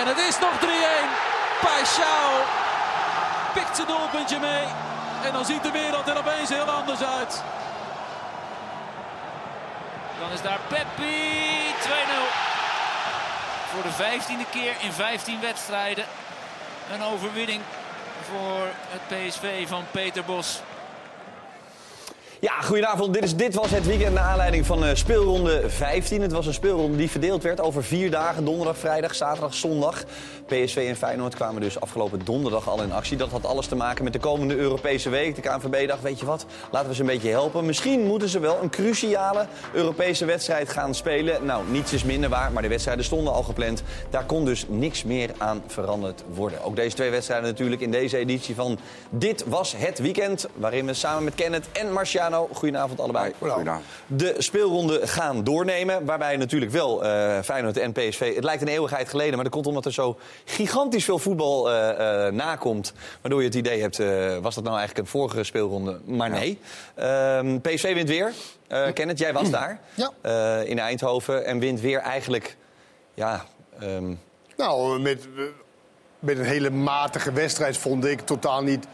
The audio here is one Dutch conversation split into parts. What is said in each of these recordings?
En het is nog 3-1. Paixão pikt zijn doelpuntje mee. En dan ziet de wereld er opeens heel anders uit. Dan is daar Peppi 2-0. Voor de vijftiende keer in 15 wedstrijden. Een overwinning voor het PSV van Peter Bos. Ja, goedenavond. Dit, is, dit was het weekend naar aanleiding van uh, speelronde 15. Het was een speelronde die verdeeld werd over vier dagen. Donderdag, vrijdag, zaterdag, zondag. PSV en Feyenoord kwamen dus afgelopen donderdag al in actie. Dat had alles te maken met de komende Europese week. De KNVB dacht, weet je wat, laten we ze een beetje helpen. Misschien moeten ze wel een cruciale Europese wedstrijd gaan spelen. Nou, niets is minder waar, maar de wedstrijden stonden al gepland. Daar kon dus niks meer aan veranderd worden. Ook deze twee wedstrijden natuurlijk in deze editie van Dit Was Het Weekend. Waarin we samen met Kenneth en Goedenavond allebei. Goedenavond. De speelronde gaan doornemen. Waarbij natuurlijk wel uh, Feyenoord en PSV... Het lijkt een eeuwigheid geleden, maar dat komt omdat er zo gigantisch veel voetbal uh, uh, nakomt. Waardoor je het idee hebt, was dat nou eigenlijk een vorige speelronde? Maar nee. Ja. PSV wint weer. Kenneth, jij was daar. Ja. in Eindhoven. En wint weer eigenlijk... Ja, um... Nou, met, met een hele matige wedstrijd vond ik totaal niet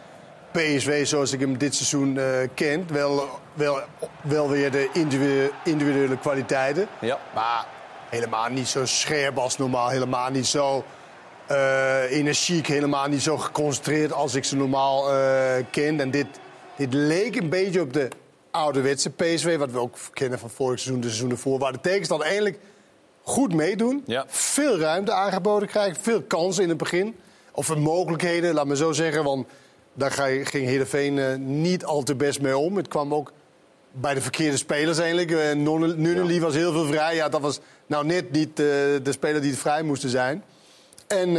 PSV zoals ik hem dit seizoen uh, ken. Wel, wel, wel weer de individuele, kwaliteiten. Ja. Maar helemaal niet zo scherp als normaal. Helemaal niet zo uh, energiek. Helemaal niet zo geconcentreerd als ik ze normaal uh, ken. En dit, dit leek een beetje op de ouderwetse PSV. Wat we ook kennen van vorig seizoen, de seizoen ervoor. Waar de tegenstand eigenlijk goed meedoen. Ja. Veel ruimte aangeboden krijgen. Veel kansen in het begin. Of mogelijkheden, laat me zo zeggen. Want daar ging Heerenveen uh, niet al te best mee om. Het kwam ook bij de verkeerde spelers eigenlijk. Uh, Nunnely ja. was heel veel vrij. Ja, dat was nou net niet uh, de speler die het vrij moesten zijn. En,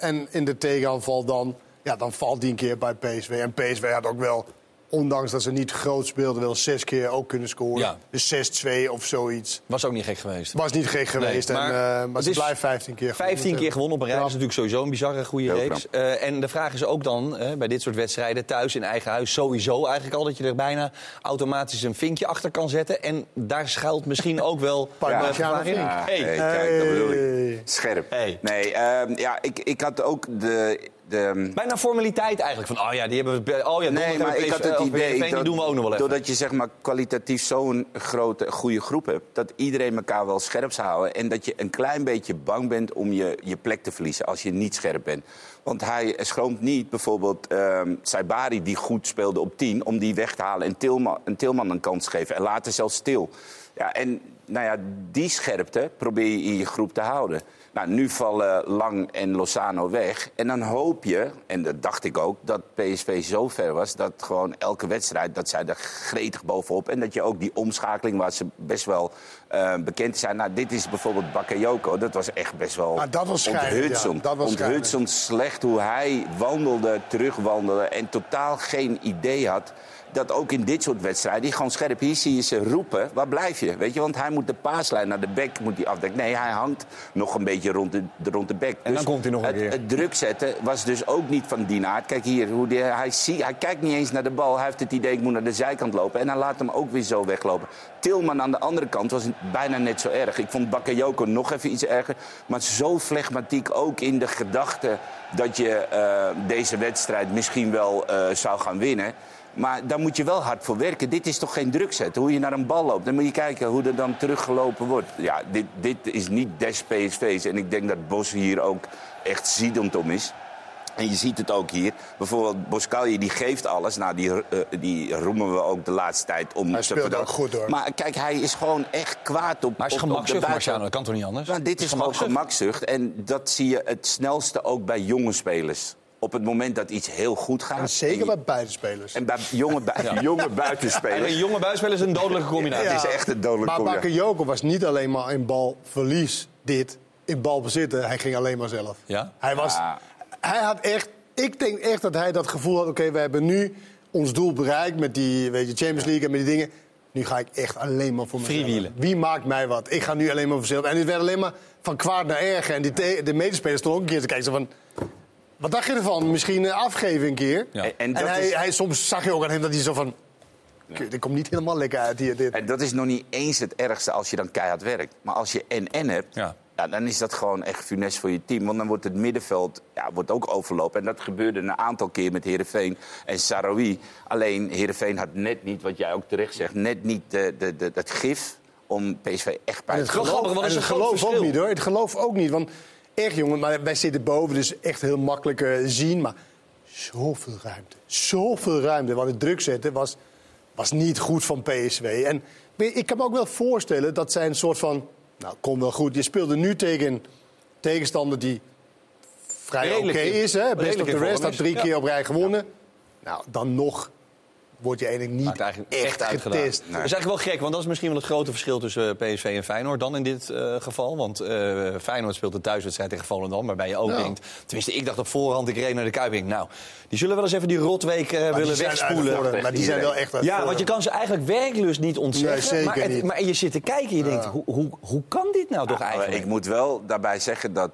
en in de tegenaanval dan, ja, dan valt die een keer bij PSV. En PSV had ook wel ondanks dat ze niet groot speelden, wel zes keer ook kunnen scoren. Ja. Dus 6-2 of zoiets. Was ook niet gek geweest. Was niet gek geweest. Nee, maar en, uh, maar ze blijft 15 keer 15 keer gewonnen op een rij. Ja. Dat is natuurlijk sowieso een bizarre goede reeks. Uh, en de vraag is ook dan, uh, bij dit soort wedstrijden, thuis in eigen huis, sowieso eigenlijk al dat je er bijna automatisch een vinkje achter kan zetten. En daar schuilt misschien ook wel ja. uh, ja, in. Ja, Hey. hey, kijk, dat bedoel ik. Scherp. Hey. Nee, uh, ja, ik, ik had ook de... de Bijna formaliteit eigenlijk. Van, oh ja, die hebben we... Oh ja, nee, maar ik had het idee dat, die doen we ook nog wel even. doordat je zeg maar, kwalitatief zo'n grote, goede groep hebt... dat iedereen elkaar wel scherp zou houden... en dat je een klein beetje bang bent om je, je plek te verliezen als je niet scherp bent. Want hij schroomt niet bijvoorbeeld uh, Saibari, die goed speelde op 10... om die weg te halen en Tilman, en Tilman een kans te geven. En later zelfs stil. Ja, en nou ja, die scherpte probeer je in je groep te houden. Nou, nu vallen Lang en Lozano weg. En dan hoop je, en dat dacht ik ook, dat PSV zo ver was... dat gewoon elke wedstrijd, dat zij er gretig bovenop... en dat je ook die omschakeling waar ze best wel uh, bekend zijn... Nou, dit is bijvoorbeeld Bakayoko, dat was echt best wel Ah, dat was onthutsend. ja, Onthutsend slecht hoe hij wandelde, terugwandelde... en totaal geen idee had dat ook in dit soort wedstrijden, die gewoon scherp, hier zie je ze roepen, waar blijf je? Weet je, want hij moet de paaslijn naar de bek moet hij afdekken. Nee, hij hangt nog een beetje rond de, rond de bek. En dan komt hij nog een het, keer. Het druk zetten was dus ook niet van die. Kijk hier, hoe die, hij, zie, hij kijkt niet eens naar de bal. Hij heeft het idee, ik moet naar de zijkant lopen. En hij laat hem ook weer zo weglopen. Tilman aan de andere kant was bijna net zo erg. Ik vond Bakayoko nog even iets erger. Maar zo flegmatiek ook in de gedachte dat je uh, deze wedstrijd misschien wel uh, zou gaan winnen. Maar daar moet je wel hard voor werken. Dit is toch geen druk zetten? Hoe je naar een bal loopt. Dan moet je kijken hoe er dan teruggelopen wordt. Ja, dit, dit is niet des PSV's. En ik denk dat Bos hier ook echt ziedend om is. En je ziet het ook hier. Bijvoorbeeld Boscalje, die geeft alles. Nou, die, uh, die roemen we ook de laatste tijd om Hij speelt ook goed, hoor. Maar kijk, hij is gewoon echt kwaad op, Maar hij is gemakzucht, Marciano. Dat kan toch niet anders? nou, dit is gewoon gemakzucht. gemakzucht. En dat zie je het snelste ook bij jonge spelers. Op het moment dat iets heel goed gaat. En zeker en je- bij beide spelers. En bij jonge, bu- jonge En buitenspelers. een jonge buisspeler is een dodelijke combinatie. Ja, het is echt een dodelijke Maar combinatie. Bakayoko was niet alleen maar in balverlies dit, in balbezitten. Hij ging alleen maar zelf. Ja? Hij, was, Ja. hij had echt, ik denk echt dat hij dat gevoel had... oké, we hebben nu ons doel bereikt met die weet je, Champions League en met die dingen. Nu ga ik echt alleen maar voor mezelf. Freewheelen. Wie maakt mij wat? Ik ga nu alleen maar voor mezelf. En dit werd alleen maar van kwaad naar erger. En die de medespelers stonden ook een keer te kijken. Zo van, wat dacht je ervan? Misschien eh, afgeven een keer. Ja. En, en En dat hij, is, hij, soms zag je ook aan hem dat hij zo van... Dit komt niet helemaal lekker uit hier. Dit. en dat is nog niet eens het ergste als je dan keihard werkt. Maar als je en-en hebt... Ja. Ja, dan is dat gewoon echt funest voor je team. Want dan wordt het middenveld ja, wordt ook overlopen. En dat gebeurde een aantal keer met Herenveen en Sarawi. Alleen Herenveen had net niet, wat jij ook terecht zegt, net niet de, de, de, dat gif om PSV echt bij te het geloof, grappig, want het een groot geloof ook niet hoor. Het geloof ook niet. Want echt jongen, maar wij zitten boven, dus echt heel makkelijk eh, zien. Maar zoveel ruimte. Zoveel ruimte. Want het druk zetten was, was niet goed van PSV. En ik kan me ook wel voorstellen dat zij een soort van. Nou, kom wel goed. Je speelde nu tegen een tegenstander die vrij oké is. Hè? Best of the rest. Had drie keer op rij gewonnen. Nou, dan nog word je eigenlijk niet eigenlijk echt, echt getest. Dat is eigenlijk wel gek, want dat is misschien wel het grote verschil tussen eh, PSV en Feyenoord dan in dit eh, geval. Want eh, Feyenoord speelt een thuiswedstrijd tegen Volendam, waarbij je ook Ja. denkt... Tenminste, ik dacht op voorhand, ik reed naar de Kuip. ik denk, Nou, die zullen wel eens even die rotweek eh, willen wegspoelen. Maar die zijn wel echt Ja, want je kan ze eigenlijk werklust niet ontzeggen. Nee, zeker maar, het- niet. maar je zit te kijken en je denkt, hoe, hoe, hoe kan dit nou toch Ja, maar eigenlijk? Ik moet wel daarbij zeggen dat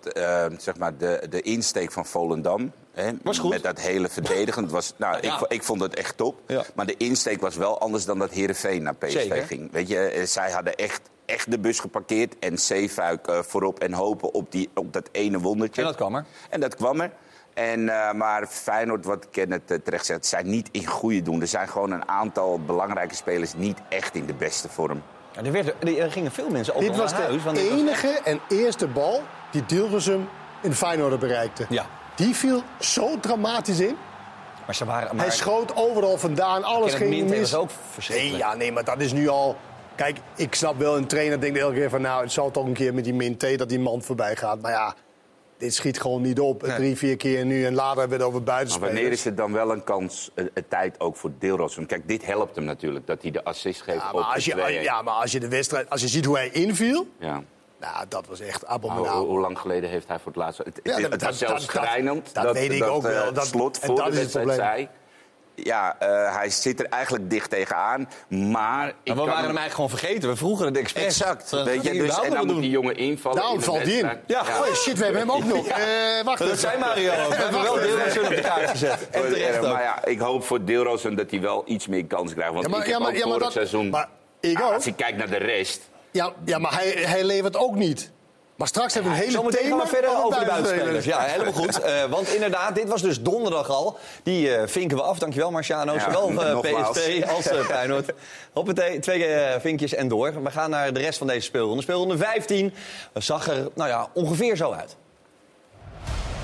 zeg maar de, de insteek van Volendam... Hè, Was goed. Met dat hele verdedigend. Was, nou, Ja. ik, ik vond het echt top. Ja. Maar de insteek was wel anders dan dat Heerenveen naar PSV Zeker. ging. Weet je, eh, zij hadden echt, echt de bus geparkeerd. En Zeefuik eh, voorop en hopen op, die, op dat ene wondertje. En dat kwam er. En dat kwam er. En, eh, maar Feyenoord, wat Kenneth uh, terecht zegt, zijn niet in goede doen. Er zijn gewoon een aantal belangrijke spelers niet echt in de beste vorm. Ja, er, werd, er, er gingen veel mensen ook Dit was naar huis. de was echt- enige en eerste bal die Dilgersum in Feyenoord bereikte. Ja. Die viel zo dramatisch in. Maar ze waren... Maar, Hij schoot overal vandaan, alles ging mis. was ook nee, verschrikkelijk. ja, nee, maar dat is nu al... Kijk, ik snap wel, een trainer denkt elke keer van... nou, het zal toch een keer met die min T dat die man voorbij gaat. Maar ja, dit schiet gewoon niet op. Nee. Drie, vier keer nu en later hebben we het over Maar buitenspelers. wanneer is het dan wel een kans, een, een tijd ook voor Deelrossum? Kijk, dit helpt hem natuurlijk, dat hij de assist geeft ja, op maar de als je, 2-1. ja, maar als je de wedstrijd... Als je ziet hoe hij inviel... Ja. Nou, dat was echt hoe, abominabel. hoe lang geleden heeft hij voor het laatst... Het, Ja, het, dat- het was dat- zelfs dat- dat- schrijnend dat weet ik ook eh, wel. Dat- slot voor dat de wedstrijd zei... Ja, eh, hij zit er eigenlijk dicht tegenaan, maar... Ik Maar we waren hem- eigenlijk gewoon vergeten. We vroegen het expres. Exact. Weet je, dus, en dan moet die jongen invallen Daarom in de valt hij in. Ja. Oh shit, we hebben hem ook nog. Eh, wacht Dat zijn Mario ook. We hebben wel deel op de kaart gezet. En terecht maar ja, ik hoop voor Deelrozen dat hij wel iets meer kans krijgt. Want Ja, maar- ik heb ja, maar- ook ja, maar vorig dat- seizoen... maar ik Ah, ook. Als je kijkt naar de rest... Ja, ja maar hij, hij levert ook niet. Maar straks hebben we een hele Zometeen gaan we verder over de buitenspelers. Ja, helemaal goed. Eh, want inderdaad, dit was dus donderdag al. Die eh, vinken we af. Dankjewel Marciano. Ja, Zowel eh, nogmaals. PSV als uh, Feyenoord. Hoppatee, twee eh, vinkjes en door. We gaan naar de rest van deze speelronde. Speelronde 15 zag er nou ja, ongeveer zo uit.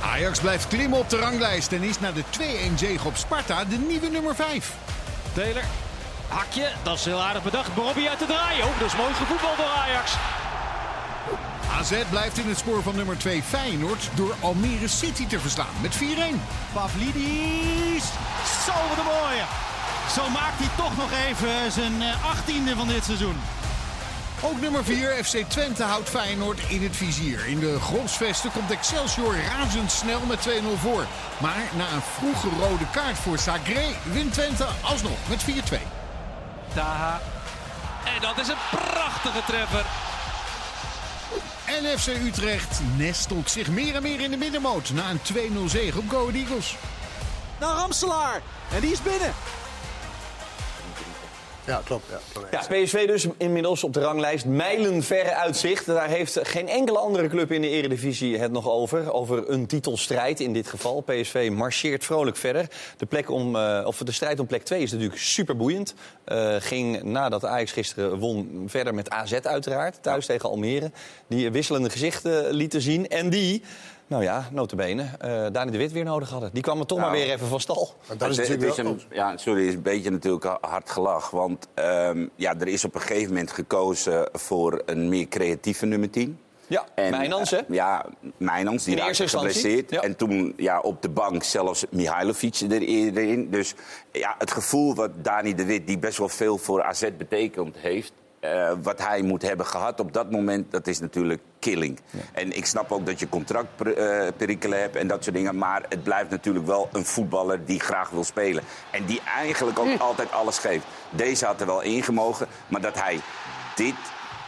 Ajax blijft klimmen op de ranglijst en is na de 2-1 zege op Sparta de nieuwe nummer 5. Taylor. Hakje, dat is heel aardig bedacht. Bobby uit te draaien. Oh, dat is mooi gevoetbal door Ajax. AZ blijft in het spoor van nummer 2 Feyenoord door Almere City te verslaan met 4-1. Pavlidis. Zo, wat een mooie. Zo maakt hij toch nog even zijn eh, achttiende van dit seizoen. Ook nummer 4 FC Twente houdt Feyenoord in het vizier. In de Grosvesten komt Excelsior razendsnel met 2-0 voor. Maar na een vroege rode kaart voor Sagré wint Twente alsnog met 4-2. Taha. En dat is een prachtige treffer. En FC Utrecht nestelt zich meer en meer in de middenmoot na een 2-0 zege op Go Ahead Eagles. Naar Ramselaar. En die is binnen. Ja, klopt. Ja. PSV dus inmiddels op de ranglijst. Mijlenverre uitzicht. Daar heeft geen enkele andere club in de eredivisie het nog over. Over een titelstrijd in dit geval. PSV marcheert vrolijk verder. De, plek om, eh, of de strijd om plek 2 is natuurlijk super boeiend. Eh, ging nadat Ajax gisteren won verder met AZ uiteraard. Thuis tegen Almere. Die wisselende gezichten lieten zien. En die... Nou ja, notabene, uh, Dani de Wit weer nodig hadden. Die kwam er toch Nou, maar weer even van stal. Dat is Het- is een, ja, sorry, het is een beetje natuurlijk hard gelach. Want ehm, ja, er is op een gegeven moment gekozen voor een meer creatieve nummer 10. Ja, Mijnans, hè? eh, ja, Mijnans, die raakte geblesseerd. ja. En toen ja, op de bank zelfs Mihailovic er erin. Dus ja, het gevoel wat Dani de Wit, die best wel veel voor AZ betekend heeft... eh, wat hij moet hebben gehad op dat moment, dat is natuurlijk killing. En ik snap ook dat je contractperikelen hebt en dat soort dingen. Maar het blijft natuurlijk wel een voetballer die graag wil spelen. En die eigenlijk ook altijd alles geeft. Deze had er wel ingemogen, maar dat hij dit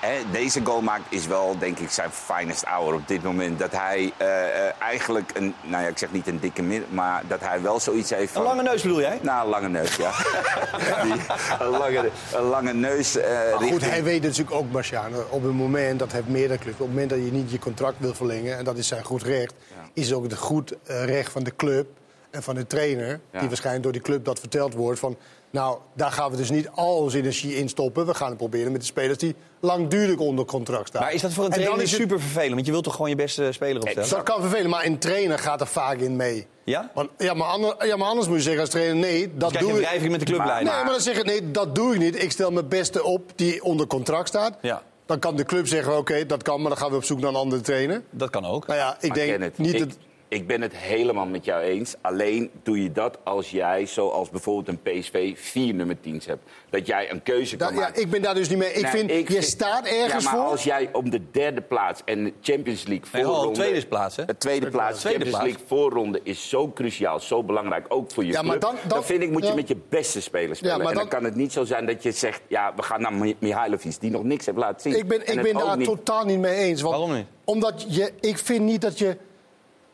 hè, deze goal maakt is wel, denk ik, zijn finest hour op dit moment. Dat hij eh, eh, eigenlijk, een, nou ja, ik zeg niet een dikke min, maar dat hij wel zoiets heeft van... Een lange neus bedoel jij? Nou, een lange neus, ja. Die, een, lange, een lange neus. eh, Maar goed, richting- hij weet natuurlijk ook, Marciano, op het moment, dat heeft meerdere clubs, op het moment dat je niet je contract wil verlengen, en dat is zijn goed recht, is ook het goed recht van de club en van de trainer, Ja. die waarschijnlijk door die club dat verteld wordt, van nou, daar gaan we dus niet al onze energie in stoppen. We gaan het proberen met de spelers die langdurig onder contract staan. Maar is dat voor een trainer is het- super vervelend? Want je wilt toch gewoon je beste speler opstellen? Dat kan vervelen, maar een trainer gaat er vaak in mee. Ja? Want, ja, maar anders, ja, maar anders moet je zeggen als trainer, nee, dat krijg je doe een ik wrijving met de clubleider. Nee, maar dan zeg je, nee, dat doe ik niet. Ik stel mijn beste op die onder contract staat. Ja. Dan kan de club zeggen, oké, dat kan, maar dan gaan we op zoek naar een andere trainer. Dat kan ook. Nou ja, ik Maar denk niet ik, dat... ik ben het helemaal met jou eens. Alleen doe je dat als jij, zoals bijvoorbeeld een PSV, vier nummer 10's hebt. Dat jij een keuze kan dat- ja, maken. ik ben daar dus niet mee. Ik Nee, vind, ik je vind- staat ergens ja, maar voor. als jij op de derde plaats en de Champions League Nee, voorronde... oh, tweede plaats, hè? De tweede plaats, Tweede Champions plaats. League voorronde is zo cruciaal, zo belangrijk, ook voor je Ja, club. maar dan- dan- vind ik, moet je ja. met je beste spelers spelen. maar en dan dan- kan het niet zo zijn dat je zegt, ja, we gaan naar Mi- Mihailovic, die nog niks heeft laten zien. Ik ben, En ik ben daar niet- totaal niet mee eens. Want, Waarom niet? Omdat je, ik vind niet dat je...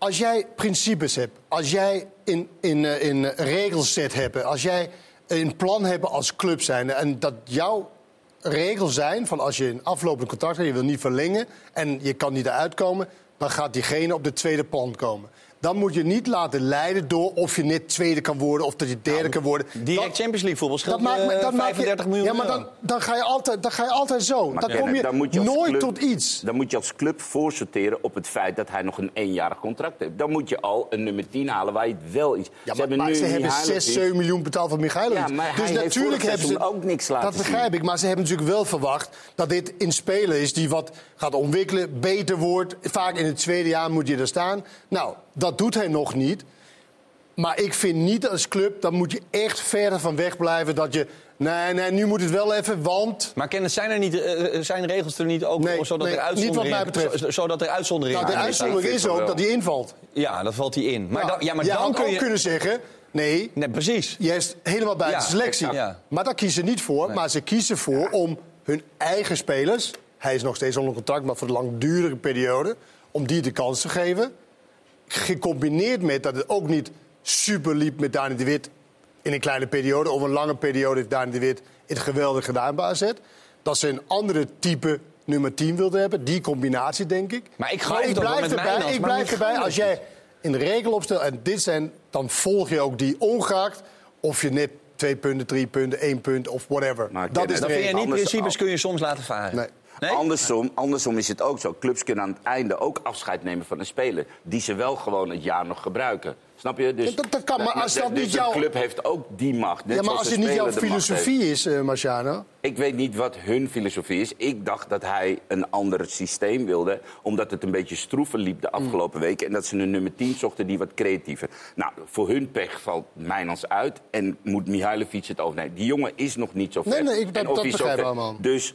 Als jij principes hebt, als jij in, in, eh, in eh, regels zet hebt... als jij een plan hebt als club zijn... en dat jouw regels zijn van als je een aflopend contract hebt... je wil niet verlengen en je kan niet eruit komen... dan gaat diegene op de tweede plan komen. Dan moet je niet laten leiden door of je net tweede kan worden... of dat je derde kan worden. Direct Dat- Champions League voetbal scheelt dat maakt, me- eh, dat maakt je- 35 miljoen Ja, maar dan, dan, ga je altijd, dan ga je altijd zo. Maar dan kom je, dan moet je als nooit club- tot iets. Dan moet je als club voorsorteren op het feit dat hij nog een eenjarig contract heeft. Dan moet je al een nummer 10 halen waar je het wel iets... Ja, maar, maar ze hebben 6, 7 miljoen betaald van Michailovic. Ja, maar dus hij heeft natuurlijk vorig hebben ze ook niks laten Dat begrijp zien. ik, maar ze hebben natuurlijk wel verwacht dat dit een speler is die wat gaat ontwikkelen, beter wordt. Vaak in het tweede jaar moet je er staan. Nou, dat doet hij nog niet. Maar ik vind niet als club, dan moet je echt verder van weg blijven dat je. Nee, nee, nu moet het wel even, want. Maar Kenneth, zijn, er niet, eh, eh, zijn regels er niet ook Nee, zodat nee, er niet wat uitzonderingen... mij betreft. zo- Zodat er uitzonderingen Nou, de uitzondering is ook dat hij invalt. Ja, dat valt hij in. Maar, Nou, dan, ja, maar dan had kun ook je... kunnen zeggen. Nee, Nee, precies. Jij is helemaal bij Ja, de selectie. Ja. Maar daar kiezen ze niet voor. Maar ze kiezen voor om hun eigen spelers... hij is nog steeds onder contract, maar voor een langdurige periode... om die de kans te geven. Gecombineerd met dat het ook niet super liep met Dani de Wit... in een kleine periode. Of een lange periode heeft Dani de Wit het geweldig gedaan bij AZ. Dat ze een andere type nummer 10 wilden hebben. Die combinatie, denk ik. Maar ik toch wel met erbij, Mijnans, ik maar blijf erbij als jij in de regel opstelt en dit zijn, dan volg je ook die ongeacht of je net twee punten, drie punten, één punt of whatever. Maar dat is de Dan vind je niet Anders- principes kun je soms laten varen. Nee. Nee? Andersom, andersom is het ook zo. Clubs kunnen aan het einde ook afscheid nemen van een speler... die ze wel gewoon het jaar nog gebruiken. Snap je? Dus, Ja, dat- dat kan, maar als dat dus niet jouw- club heeft ook die macht. Net Ja, maar als het niet jouw filosofie is, eh Marciano. Ik weet niet wat hun filosofie is. Ik dacht dat hij een ander systeem wilde. Omdat het een beetje stroever liep de afgelopen weken. En dat ze een nummer 10 zochten die wat creatiever. Nou, voor hun pech valt Mijnans uit. En moet Mihailovic het overnemen. Die jongen is nog niet zo ver. Nee, nee, ik- dat- En of dat hij zo ver- allemaal. Dus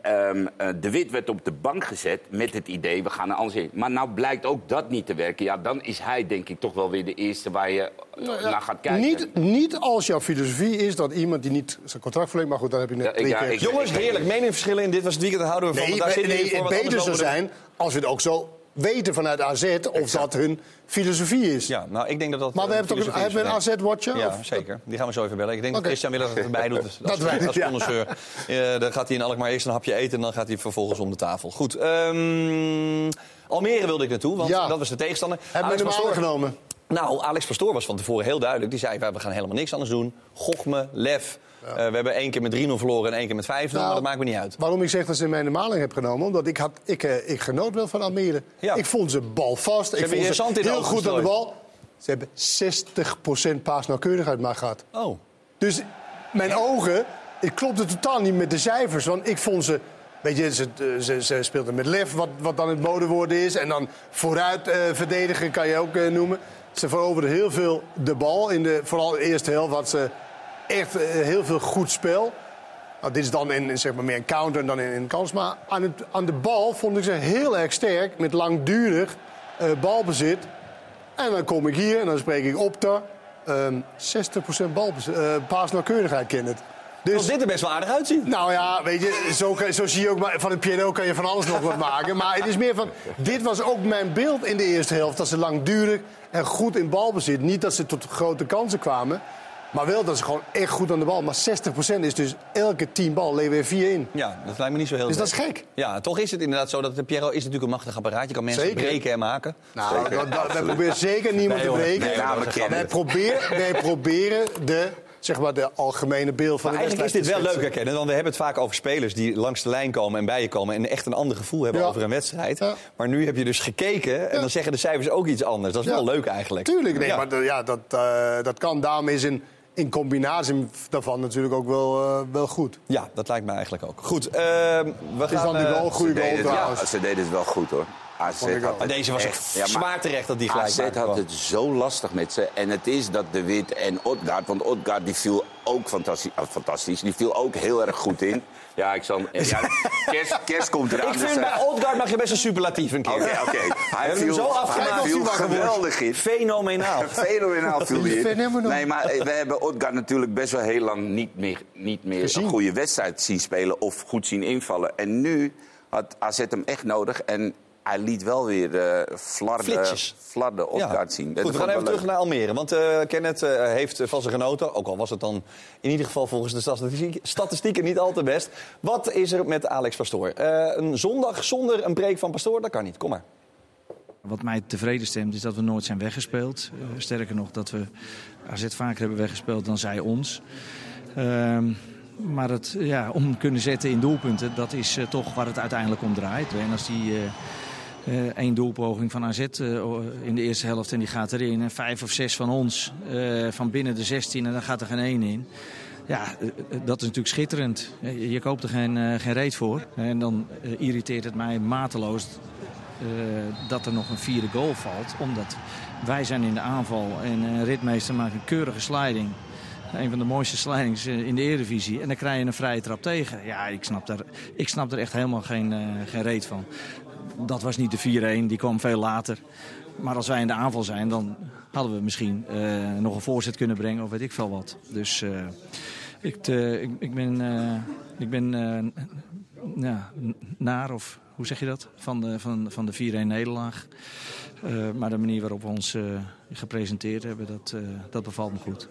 ehm, eh, de Wit werd op de bank gezet met het idee, we gaan naar anders heen. Maar nou blijkt ook dat niet te werken. Ja, dan is hij denk ik toch wel weer de eerste waar je eh, naar gaat kijken. Niet, niet als jouw filosofie is dat iemand die niet zijn contract verlengt, maar goed, dat heb ik net Ja, ik- drie ja, keer ik- gezegd. Jongens, heerlijk. Meningsverschillen in dit was het weekend. Daar houden we van. Nee, want daar nee, voor, het beter zou zijn als we het ook zo weten vanuit AZ of dat hun filosofie is. Ja, nou, ik denk dat dat... Maar we eh, hebben toch een, hebben we een. AZ-watcher? Ja, Of- zeker. Die gaan we zo even bellen. Ik denk dat Christian Miller het erbij doet. Als, Dat wij- als ja. connoisseur. Eh, dan gaat hij in Alkmaar eerst een hapje eten... en dan gaat hij vervolgens om de tafel. Goed. ehm, Almere wilde ik naartoe, want Ja. dat was de tegenstander. Hebben we hem aangenomen? Nou, Alex Pastoor was van tevoren heel duidelijk. Die zei, we gaan helemaal niks anders doen. Gochme, lef. Eh, we hebben één keer met 3-0 verloren en één keer met 5-0. Nou, maar dat maakt me niet uit. Waarom ik zeg dat ze in mijn maling heb genomen? Omdat ik, had, ik, eh, ik genoot wel van Almere. Ja. Ik vond ze balvast. Ik hebben vond ze de heel goed aan de bal. Ze hebben 60% paasnauwkeurigheid maar gehad. Oh. Dus mijn ogen, het klopte totaal niet met de cijfers. Want ik vond ze... Weet je, ze, ze, ze speelden met lef, wat, wat dan het modewoord is. En dan vooruit eh, verdedigen kan je ook eh, noemen. Ze veroverden heel veel de bal. In de, vooral de eerste helft had ze echt eh, heel veel goed spel. Nou, dit is dan in, zeg maar meer een counter dan in een kans. Maar aan, het, aan de bal vond ik ze heel erg sterk. Met langdurig eh, balbezit. En dan kom ik hier en dan spreek ik Opta. Ehm 60% balbezit, eh paasnauwkeurigheid, het. Dus dit er best wel aardig uitzien. Nou ja, weet je, zo, kan- zo zie je ook, maar van een piano kan je van alles nog wat maken. Maar het is meer van, dit was ook mijn beeld in de eerste helft. Dat ze langdurig en goed in balbezit. Niet dat ze tot grote kansen kwamen. Maar wel dat ze gewoon echt goed aan de bal. Maar 60% is dus elke 10 bal leveren weer 4 in. Ja, dat lijkt me niet zo heel Dus dat is gek. gek. Ja, toch is het inderdaad zo dat de Piero is natuurlijk een machtig apparaat. Je kan mensen Zeker. breken en maken. Nou, dat, dat- wij proberen zeker niemand Nee, te breken. Nee, kennen wij, proberen, wij proberen de, zeg maar, de algemene beeld van Maar de eigenlijk is dit wel leuk herkennen, want we hebben het vaak over spelers die langs de lijn komen en bij je komen en echt een ander gevoel hebben Ja. over een wedstrijd. Ja. Maar nu heb je dus gekeken en Ja. dan zeggen de cijfers ook iets anders. Dat is Ja. wel leuk eigenlijk. Tuurlijk, nee, Ja. maar ja, dat, eh, dat kan. Daarom is in, in combinatie daarvan natuurlijk ook wel, eh, wel goed. Ja, dat lijkt me eigenlijk ook. Goed, ehm, we Het is gaan... dan die eh, goal, Ze goede goal trouwens. ja, ze deden het wel goed hoor. AZ had maar deze was echt- ja, zwaar terecht dat die gelijk AZ had kwam. het zo lastig met ze. En het is dat De Wit en Odgaard... Want Odgaard die viel ook fantastisch, ah, fantastisch. Die viel ook heel erg goed in. Ja, ik zal... Ja, kerst, kerst komt eraan. Ik dus, vind bij Odgaard mag je best een superlatief een keer. Oké, oké. Hij hem viel, zo afgemaakt. hij viel geweldig in. Fenomenaal. Fenomenaal viel hij in. Nee, maar eh, we hebben Odgaard natuurlijk best wel heel lang niet meer, niet meer Gezien. een goede wedstrijd zien spelen of goed zien invallen. En nu had AZ hem echt nodig en hij liet wel weer eh flarden, flarden Odgaard zien. Goed, we gaan even terug naar Almere. Want eh Kenneth eh, heeft van zijn genoten. Ook al was het dan in ieder geval volgens de statistiek- statistieken niet al te best. Wat is er met Alex Pastoor? Eh, een zondag zonder een break van Pastoor? Dat kan niet. Kom maar. Wat mij tevreden stemt is dat we nooit zijn weggespeeld. Sterker nog, dat we AZ vaker hebben weggespeeld dan zij ons. Ehm, maar het ja, om kunnen zetten in doelpunten, dat is eh, toch waar het uiteindelijk om draait. En als die eh, eh, doelpoging van AZ eh, in de eerste helft en die gaat erin... en vijf of zes van ons eh, van binnen de 16 en dan gaat er geen één in... Ja, dat is natuurlijk schitterend. Je koopt er geen, geen reet voor. En dan irriteert het mij mateloos dat er nog een vierde goal valt. Omdat wij zijn in de aanval en eh Ritmeester maakt een keurige sliding. Een van de mooiste slidings in de Eredivisie. En dan krijg je een vrije trap tegen. Ja, ik snap daar, ik snap er echt helemaal geen, geen reet van. Dat was niet de 4-1, die kwam veel later. Maar als wij in de aanval zijn, dan hadden we misschien eh, nog een voorzet kunnen brengen of weet ik veel wat. Dus eh, ik, eh, ik, ik ben, eh, ik ben eh, ja, naar, of hoe zeg je dat, van de, van, van de 4-1 nederlaag. Eh, maar de manier waarop we ons gepresenteerd hebben, dat, eh, dat bevalt me goed.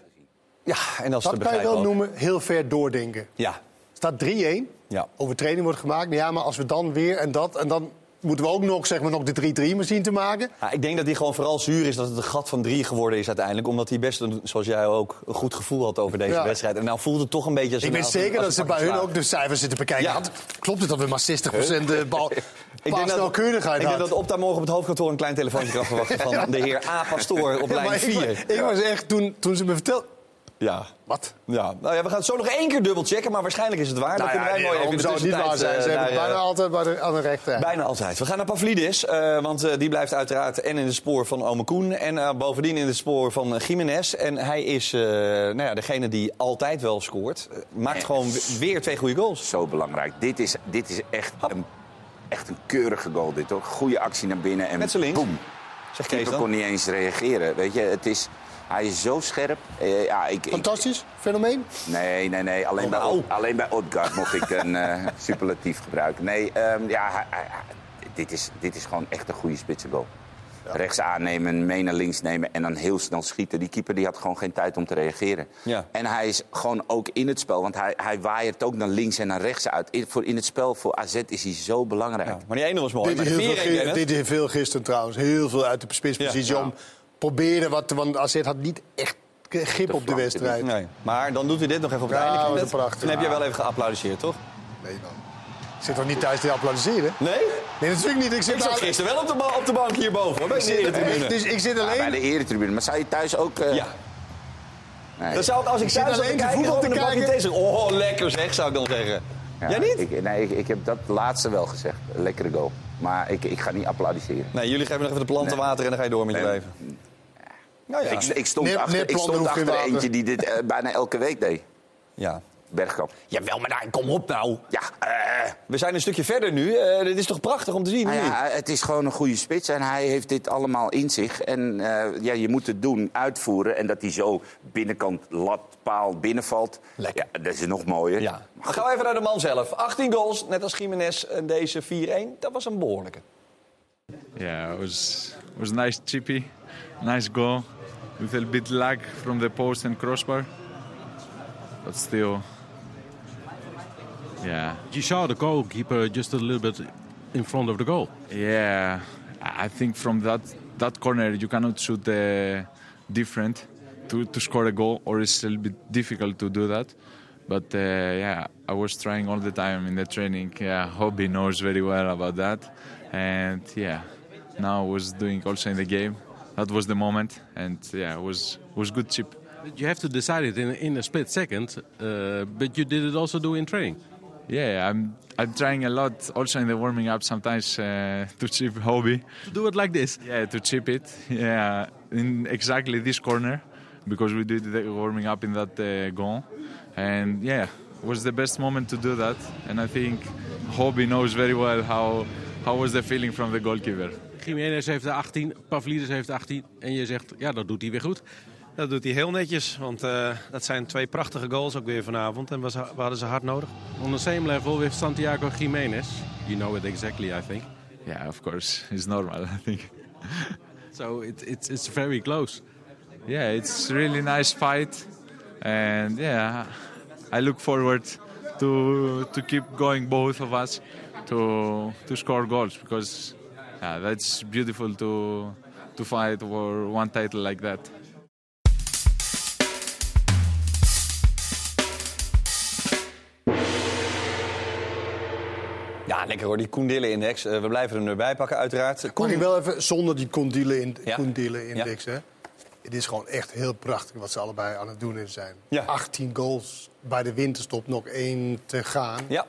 Ja, en dat is te Dat kan je wel ook. noemen heel ver doordenken. Ja, staat 3-1. ja. Overtreding wordt gemaakt. Ja, maar als we dan weer en dat... en dan moeten we ook nog, zeg maar, nog de 3-3 maar zien te maken. Ja, ik denk dat hij gewoon vooral zuur is dat het een gat van drie geworden is uiteindelijk. Omdat hij best, een, zoals jij ook, een goed gevoel had over deze Ja. wedstrijd. En nou voelt het toch een beetje als Ik weet zeker als dat ze bij hun ook de cijfers zitten bekijken. Ja. Klopt het dat we maar 60% de bal Ik denk, dat, ik denk dat? Opta morgen op het hoofdkantoor een klein telefoontje kan verwachten van de heer A. Pastoor op lijn maar ik, 4. was- ik was echt, toen, toen ze me vertelden... Ja. Wat? Ja. Nou ja, we gaan het zo nog één keer dubbel checken, maar waarschijnlijk is het waar. Dan Nou ja, kunnen wij mooi even zou het niet waar zijn? tussentijd, Ze eh, hebben naar, bijna eh, altijd bij de, aan de rechter. Bijna altijd. We gaan naar Pavlidis, eh, want eh, die blijft uiteraard en in het spoor van Ome Koen... en eh, bovendien in het spoor van eh, Jiménez. En hij is eh, nou ja, degene die altijd wel scoort. Eh, maakt gewoon weer twee goede goals. Zo belangrijk. Dit is, dit is echt, een, echt een keurige goal. Dit, hoor. Goede actie naar binnen en Met z'n links. boem. Zeg Kees dan. kon niet eens reageren. Weet je, het is, hij is zo scherp. Eh, ja, ik, ik, Fantastisch, fenomeen. nee, nee, nee. Alleen, bij, nou. Od- alleen bij Odgaard mocht ik een eh, superlatief gebruiken. Nee, ehm, ja, hij- hij- hij- dit, is, dit is gewoon echt een goede spitsengoal. Rechts aannemen, mee naar links nemen en dan heel snel schieten. Die keeper die had gewoon geen tijd om te reageren. Ja. En hij is gewoon ook in het spel, want hij, hij waait ook naar links en naar rechts uit. In, voor, in het spel voor AZ is hij zo belangrijk. Ja, maar die ene was mooi. Dit Maar is heel veel, 4-1, ge- Kenneth. dit is veel gisteren trouwens. Heel veel uit de spitspositie Ja. om proberen wat... Want AZ had niet echt grip op de wedstrijd. Nee, maar dan doet hij dit nog even op het Ja, einde. dat prachtig. Dan heb jij wel even geapplaudiseerd, toch? Nee, man. Ik zit toch niet thuis te applaudisseren? Nee? Nee, natuurlijk niet. Ik zit, Ik zat daar- gisteren wel op de, ba- op de bank hierboven, hoor, bij de ik zit- eretribune. Dus ik zit Ja, bij alleen... de eretribune. Maar zou je thuis ook... eh, Ja, nee. dan zou ik als ik zit thuis zat te alleen te kijken, voetbal gewoon te een bakje kijken. thee zeggen. Oh, lekker zeg, zou ik dan zeggen. Ja, Jij niet? Ik, nee, ik, ik heb dat laatste wel gezegd. Lekkere goal. Maar ik, ik ga niet applaudisseren. Nee, jullie geven nog even de planten Nee. water en dan ga je door met je Nee. leven. Nou ja. Ik, ik stond Neer- achter, ik stond achter eentje die dit eh, bijna elke week deed. ja. Bergkamp. Jawel, maar daar, kom op nou. Ja, eh, We zijn een stukje verder nu. Eh dit is toch prachtig om te zien? nou ja, het is gewoon een goede spits en hij heeft dit allemaal in zich. En eh, ja, je moet het doen, uitvoeren. En dat hij zo binnenkant lat, paal binnenvalt. Lekker. Ja, dat is nog mooier. Ja. Dan gaan we even naar de man zelf. 18 goals, net als Jiménez en deze 4-1. Dat was een behoorlijke. Yeah, it was was nice chippy, nice goal, with a bit lag from the post and crossbar, but still, yeah, You saw the goalkeeper just a little bit in front of the goal. yeah. I think from that that corner you cannot shoot uh, different to, to score a goal, or it's a little bit difficult to do that. But uh, yeah, I was trying all the time in the training. Yeah, Hobby knows very well about that, and yeah, now I was doing also in the game. That was the moment, and yeah, it was was good chip. You have to decide it in, in a split second, uh, but you did it also do in training. Yeah, I'm I'm trying a lot also in the warming up sometimes uh, to chip Hobby. To do it like this. Yeah, to chip it. Yeah, in exactly this corner because we did the warming up in that uh, goal, and yeah, it was the best moment to do that. And I think Hobby knows very well how how was the feeling from the goalkeeper. Jiménez heeft de 18, Pavlidis heeft de 18. En je zegt, ja, dat doet hij weer goed. Dat doet hij heel netjes, want eh, dat zijn twee prachtige goals ook weer vanavond. En we, we hadden ze hard nodig. On the same level with Santiago Jiménez. You know it exactly, I think. Yeah, of course, it's normal. I think. So it, it's, it's very close. yeah, it's really nice fight, and yeah, I look forward to to keep going both of us to to score goals because yeah, that's beautiful to to fight for one title like that. Ja, lekker hoor, die Koendille-index. Eh, we blijven hem erbij pakken, uiteraard. Ik wel even, zonder die Koendile Ja. index hè. Het is gewoon echt heel prachtig wat ze allebei aan het doen zijn. Ja. 18 goals bij de winterstop, nog één te gaan. Ja.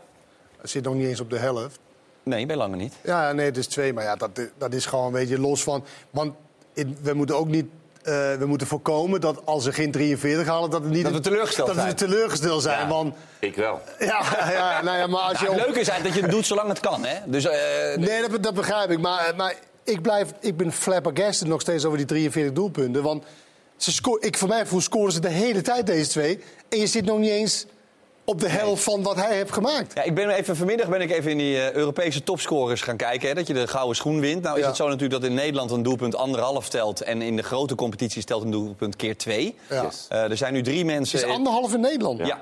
Het zit nog niet eens op de helft. Nee, bij lange niet. Ja, nee, het is twee. Maar ja, dat, dat is gewoon een beetje los van... Want in- we moeten ook niet... eh, we moeten voorkomen dat als ze geen 43 halen... dat, het niet Dat we teleurgesteld dat we zijn. teleurgesteld zijn. Ja. Want Ik wel. ja, ja, nou ja, maar als je... Ja, het leuke is eigenlijk dat je het doet zolang het kan, hè? Dus, eh, Nee, dat, dat begrijp ik. Maar, maar ik, blijf, ik ben flabbergasted nog steeds over die 43 doelpunten. Want ze ik, voor mij voel scoren ze de hele tijd, deze twee. En je zit nog niet eens op de helft van wat hij heeft gemaakt. Ja, ik ben even, vanmiddag ben ik even in die eh, Europese topscorers gaan kijken. Hè, dat je de gouden schoen wint. Nou is Ja. het zo natuurlijk dat in Nederland een doelpunt anderhalf telt. En in de grote competities telt een doelpunt keer twee. Ja. Yes. Eh, er zijn nu drie mensen... is anderhalf in Nederland. Ja.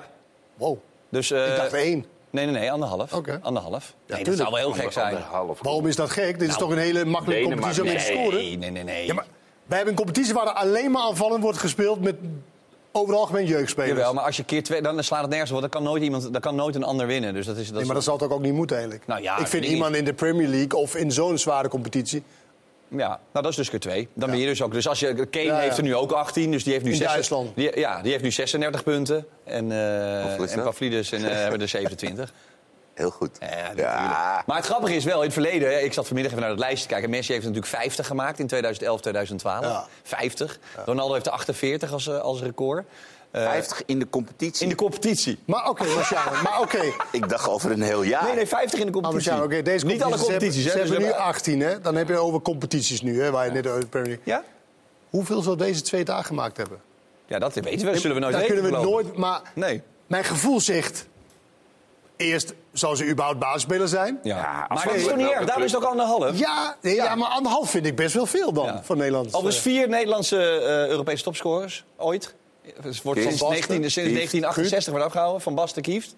Wow. Dus, eh, Ik dacht één. Nee, nee, nee, anderhalf. Oké. Anderhalf. Nee, dat zou wel heel gek zijn. Anderhalf. Waarom is dat gek? Dit is toch een hele makkelijke Denemarken. competitie om in te scoren? Nee, nee, nee. nee. Ja, maar wij hebben een competitie waar er alleen maar aanvallend wordt gespeeld met over het algemeen jeugdspelers. Jawel, maar als je keer twee, dan slaat het nergens op. want Dan kan nooit, iemand, dan kan nooit een ander winnen. Dus dat is, dat Nee, maar dat zal toch ook niet moeten eigenlijk? Nou ja, ik vind niet. iemand in de Premier League of in zo'n zware competitie... Ja, nou dat is dus keer twee. Dan ben je dus ook. Dus als je, Kane Ja, ja. heeft er nu ook 18, dus die heeft nu In 6 Duitsland. Die, ja, die heeft nu 36 punten. En, eh is en? Pavlidis en, eh, hebben er 27. Heel goed. Ja, natuurlijk. Maar het grappige is wel, in het verleden, ik zat vanmiddag even naar het lijstje te kijken. Messi heeft natuurlijk 50 gemaakt in 2011, 2012. Ja. 50. Ronaldo heeft er 48 als, eh, als record. Eh, 50 in de competitie. in de competitie. Maar oké, Marciano, maar oké. Ik dacht over een heel jaar. Nee, nee, 50 in de Maar competitie. Marciano, oké, deze Niet alle competities, Ze hè. hebben, dus ze hebben we nu hebben- 18, hè? Dan heb je over competities nu, hè? Waar je net over de Premier League... Ja? Hoeveel zal deze twee daar gemaakt hebben? Ja, dat weten we. Zullen we nooit Dat weten. kunnen we nooit... Maar Nee. mijn gevoel zegt... Eerst zou ze überhaupt basisspeler zijn. Ja. Ja, maar dat is toch niet erg? Daarom is het ook anderhalf. Ja, nee, ja. maar anderhalf vind ik best wel veel dan, Ja. voor Nederland. Overigens vier Nederlandse eh, Europese topscorers ooit. Het wordt Kieft. sinds, Van 19, Basten, sinds 1968 wordt afgehouden. Van Basten Kieft.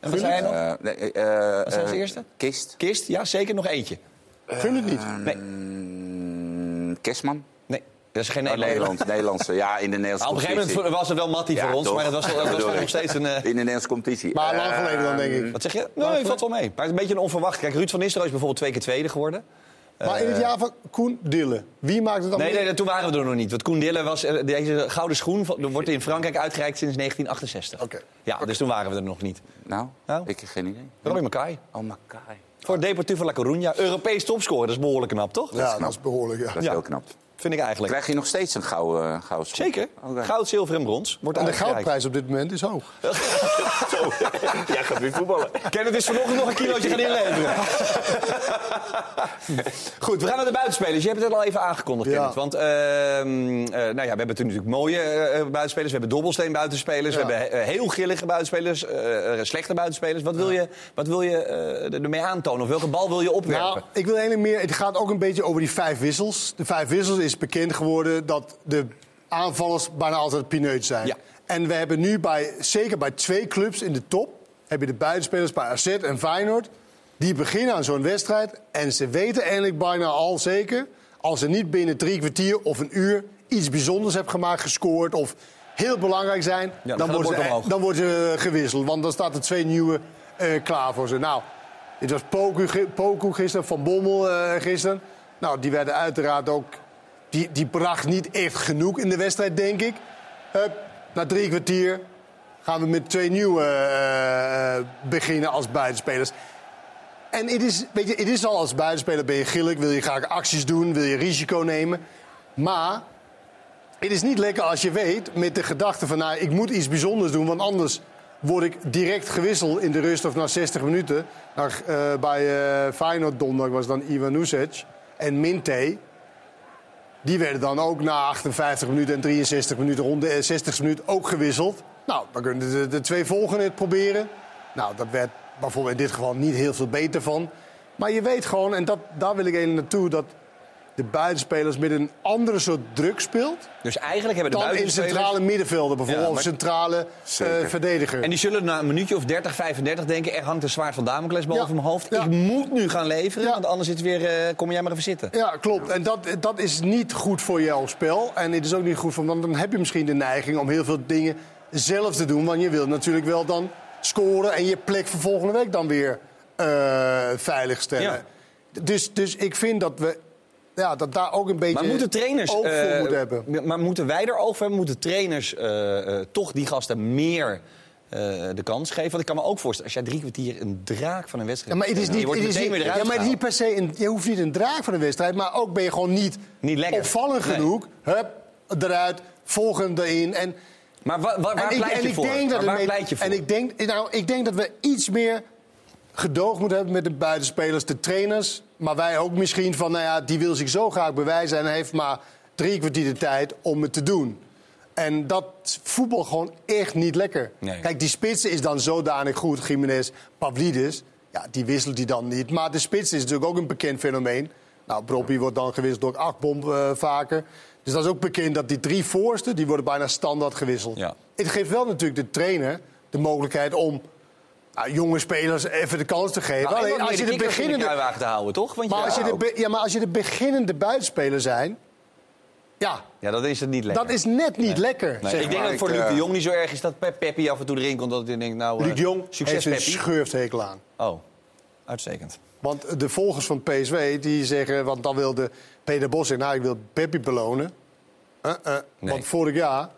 En wat hij nog? Eh, nee, eh, Wat was de eh, eerste? Kist. Kist, ja, zeker nog eentje. Gun het niet. Nee, Kestman. nee, dat is geen Nederlander. Nederlands, Nederlandse. Ja, in de Nederlandse Op een gegeven moment was het wel Mattie Ja, voor ons, toch? maar dat was, nog steeds een... eh, In de Nederlandse competitie. Maar lang geleden dan, denk Ehm, ik. wat zeg je? Nee, valt wel mee. Maar het is een beetje een onverwacht. Kijk, Ruud van Nistelrooy is bijvoorbeeld twee keer tweede geworden. Maar in het jaar van Koen Dille, wie maakt het dan Nee, mee? nee, toen waren we er nog niet. Want Koen Dille was... eh, Deze gouden schoen wordt in Frankrijk uitgereikt sinds 1968. Oké. Ja, dus toen waren we er nog niet. Nou, Nou? ik heb geen idee. Roy Mackay. Oh, Makai. Voor Deportivo La Coruña. Europees topscorer, dat is behoorlijk knap, toch? Ja, dat is behoorlijk, ja. Dat is Ja. heel knap. Vind ik eigenlijk. Krijg je nog steeds een gouden, gouden schop? Zeker. Oké. Goud, zilver en brons. Wordt En de goudprijs op dit moment is hoog. Zo. Jij gaat weer voetballen. Kenneth is vanochtend nog een kilootje gaan inleveren. Goed, we gaan naar de buitenspelers. Je hebt het al even aangekondigd, Ja. Kenneth. Want ehm, eh, nou ja, we hebben natuurlijk mooie eh, buitenspelers. We hebben dobbelsteen buitenspelers. Ja. We hebben eh, heel grillige buitenspelers. eh, eh, slechte buitenspelers. Wat wil je, wat wil je eh, ermee aantonen? Of welke bal wil je opwerpen? Nou, ik wil eigenlijk meer. Het gaat ook een beetje over die vijf wissels. De vijf wissels is bekend geworden dat de aanvallers bijna altijd pineut zijn. Ja. En we hebben nu bij, zeker bij twee clubs in de top, heb je de buitenspelers bij AZ en Feyenoord. Die beginnen aan zo'n wedstrijd en ze weten eigenlijk bijna al zeker, als ze niet binnen drie kwartier of een uur iets bijzonders hebben gemaakt, gescoord of heel belangrijk zijn, dan worden ze, dan worden ze gewisseld. Want dan staat er twee nieuwe eh, klaar voor ze. Nou, dit was Poku, gi- Poku gisteren, Van Bommel eh, gisteren. Nou, die werden uiteraard ook... Die, die bracht niet echt genoeg in de wedstrijd, denk ik. Hup, na drie kwartier gaan we met twee nieuwe eh, eh, beginnen als buitenspelers. En het is, weet je, het is al als buitenspeler ben je gillig, wil je graag acties doen, wil je risico nemen. Maar het is niet lekker als je weet met de gedachte van... Nou, ik moet iets bijzonders doen, want anders word ik direct gewisseld in de rust of na 60 minuten. Nou, eh, bij eh Feyenoord donderdag was dan Ivan Usic en Minte. Die werden dan ook na 58 minuten en 63 minuten, rond de 60 minuut ook gewisseld. Nou, dan kunnen de, de twee volgende het proberen. Nou, dat werd bijvoorbeeld in dit geval niet heel veel beter van. Maar je weet gewoon, en dat, daar wil ik even naartoe, dat de buitenspelers met een andere soort druk speelt. Dus eigenlijk hebben de Dan in centrale middenvelden bijvoorbeeld, Ja, maar- centrale Zeker. verdediger. En die zullen na een minuutje of 30, 35 denken... er hangt een zwaard van Damocles boven Ja. mijn hoofd. Ja. Ik moet nu gaan leveren, want anders het weer... eh, kom jij maar even zitten. Ja, klopt. En dat, dat is niet goed voor jouw spel. En het is ook niet goed voor... Want dan heb je misschien de neiging om heel veel dingen zelf te doen. Want je wilt natuurlijk wel dan scoren... en je plek voor volgende week dan weer eh, veilig stellen. Ja. Dus, dus ik vind dat we... Ja, dat daar ook een beetje Maar moeten trainers... oog voor eh, moeten hebben. Maar moeten wij er oog voor hebben? Moeten trainers eh, eh, toch die gasten meer de kans geven? Want ik kan me ook voorstellen, als jij drie kwartier een draak van een wedstrijd... Ja, maar het is niet, je wordt het is niet, ja, maar het is niet per se een, je hoeft niet een draak van een wedstrijd, maar ook ben je gewoon niet, Niet lekker. opvallend Nee. genoeg. Hup, eruit, volgende erin. En, Maar wa- wa- waar en ik, pleit en je ik voor? denk dat Maar waar het pleit je voor? En ik denk, nou, ik denk dat we iets meer gedoog moeten hebben met de buitenspelers, de trainers. Maar wij ook misschien van, nou ja, die wil zich zo graag bewijzen en heeft maar drie kwartier de tijd om het te doen. En dat voetbal gewoon echt niet lekker. Nee. Kijk, die spitsen is dan zodanig goed, Jiménez, Pavlidis. Ja, die wisselt hij dan niet. Maar de spits is natuurlijk ook een bekend fenomeen. Nou, Broppie wordt dan gewisseld door Akbom eh, vaker. Dus dat is ook bekend dat die drie voorsten, die worden bijna standaard gewisseld. Ja. Het geeft wel natuurlijk de trainer de mogelijkheid om nou, jonge spelers even de kans te geven. Nou, en Alleen als je de beginnende, kruiwagen te houden, toch? Want maar als je Ja, de, be- ja, maar als je de beginnende buitenspeler zijn, ja, Ja, dat is het niet lekker. dat is net niet lekker. Nee, ik denk dat het voor Ik, Luc de eh, Jong niet zo erg is dat Pep Peppi af en toe erin komt. Dat hij denkt, nou, eh, Luc de Jong succes heeft een schurfthekel aan. Oh, uitstekend. Want de volgers van PSW die zeggen, want dan wilde Peter Bos zeggen, nou ik wil Peppi belonen. Uh, uh, Nee. Want vorig jaar,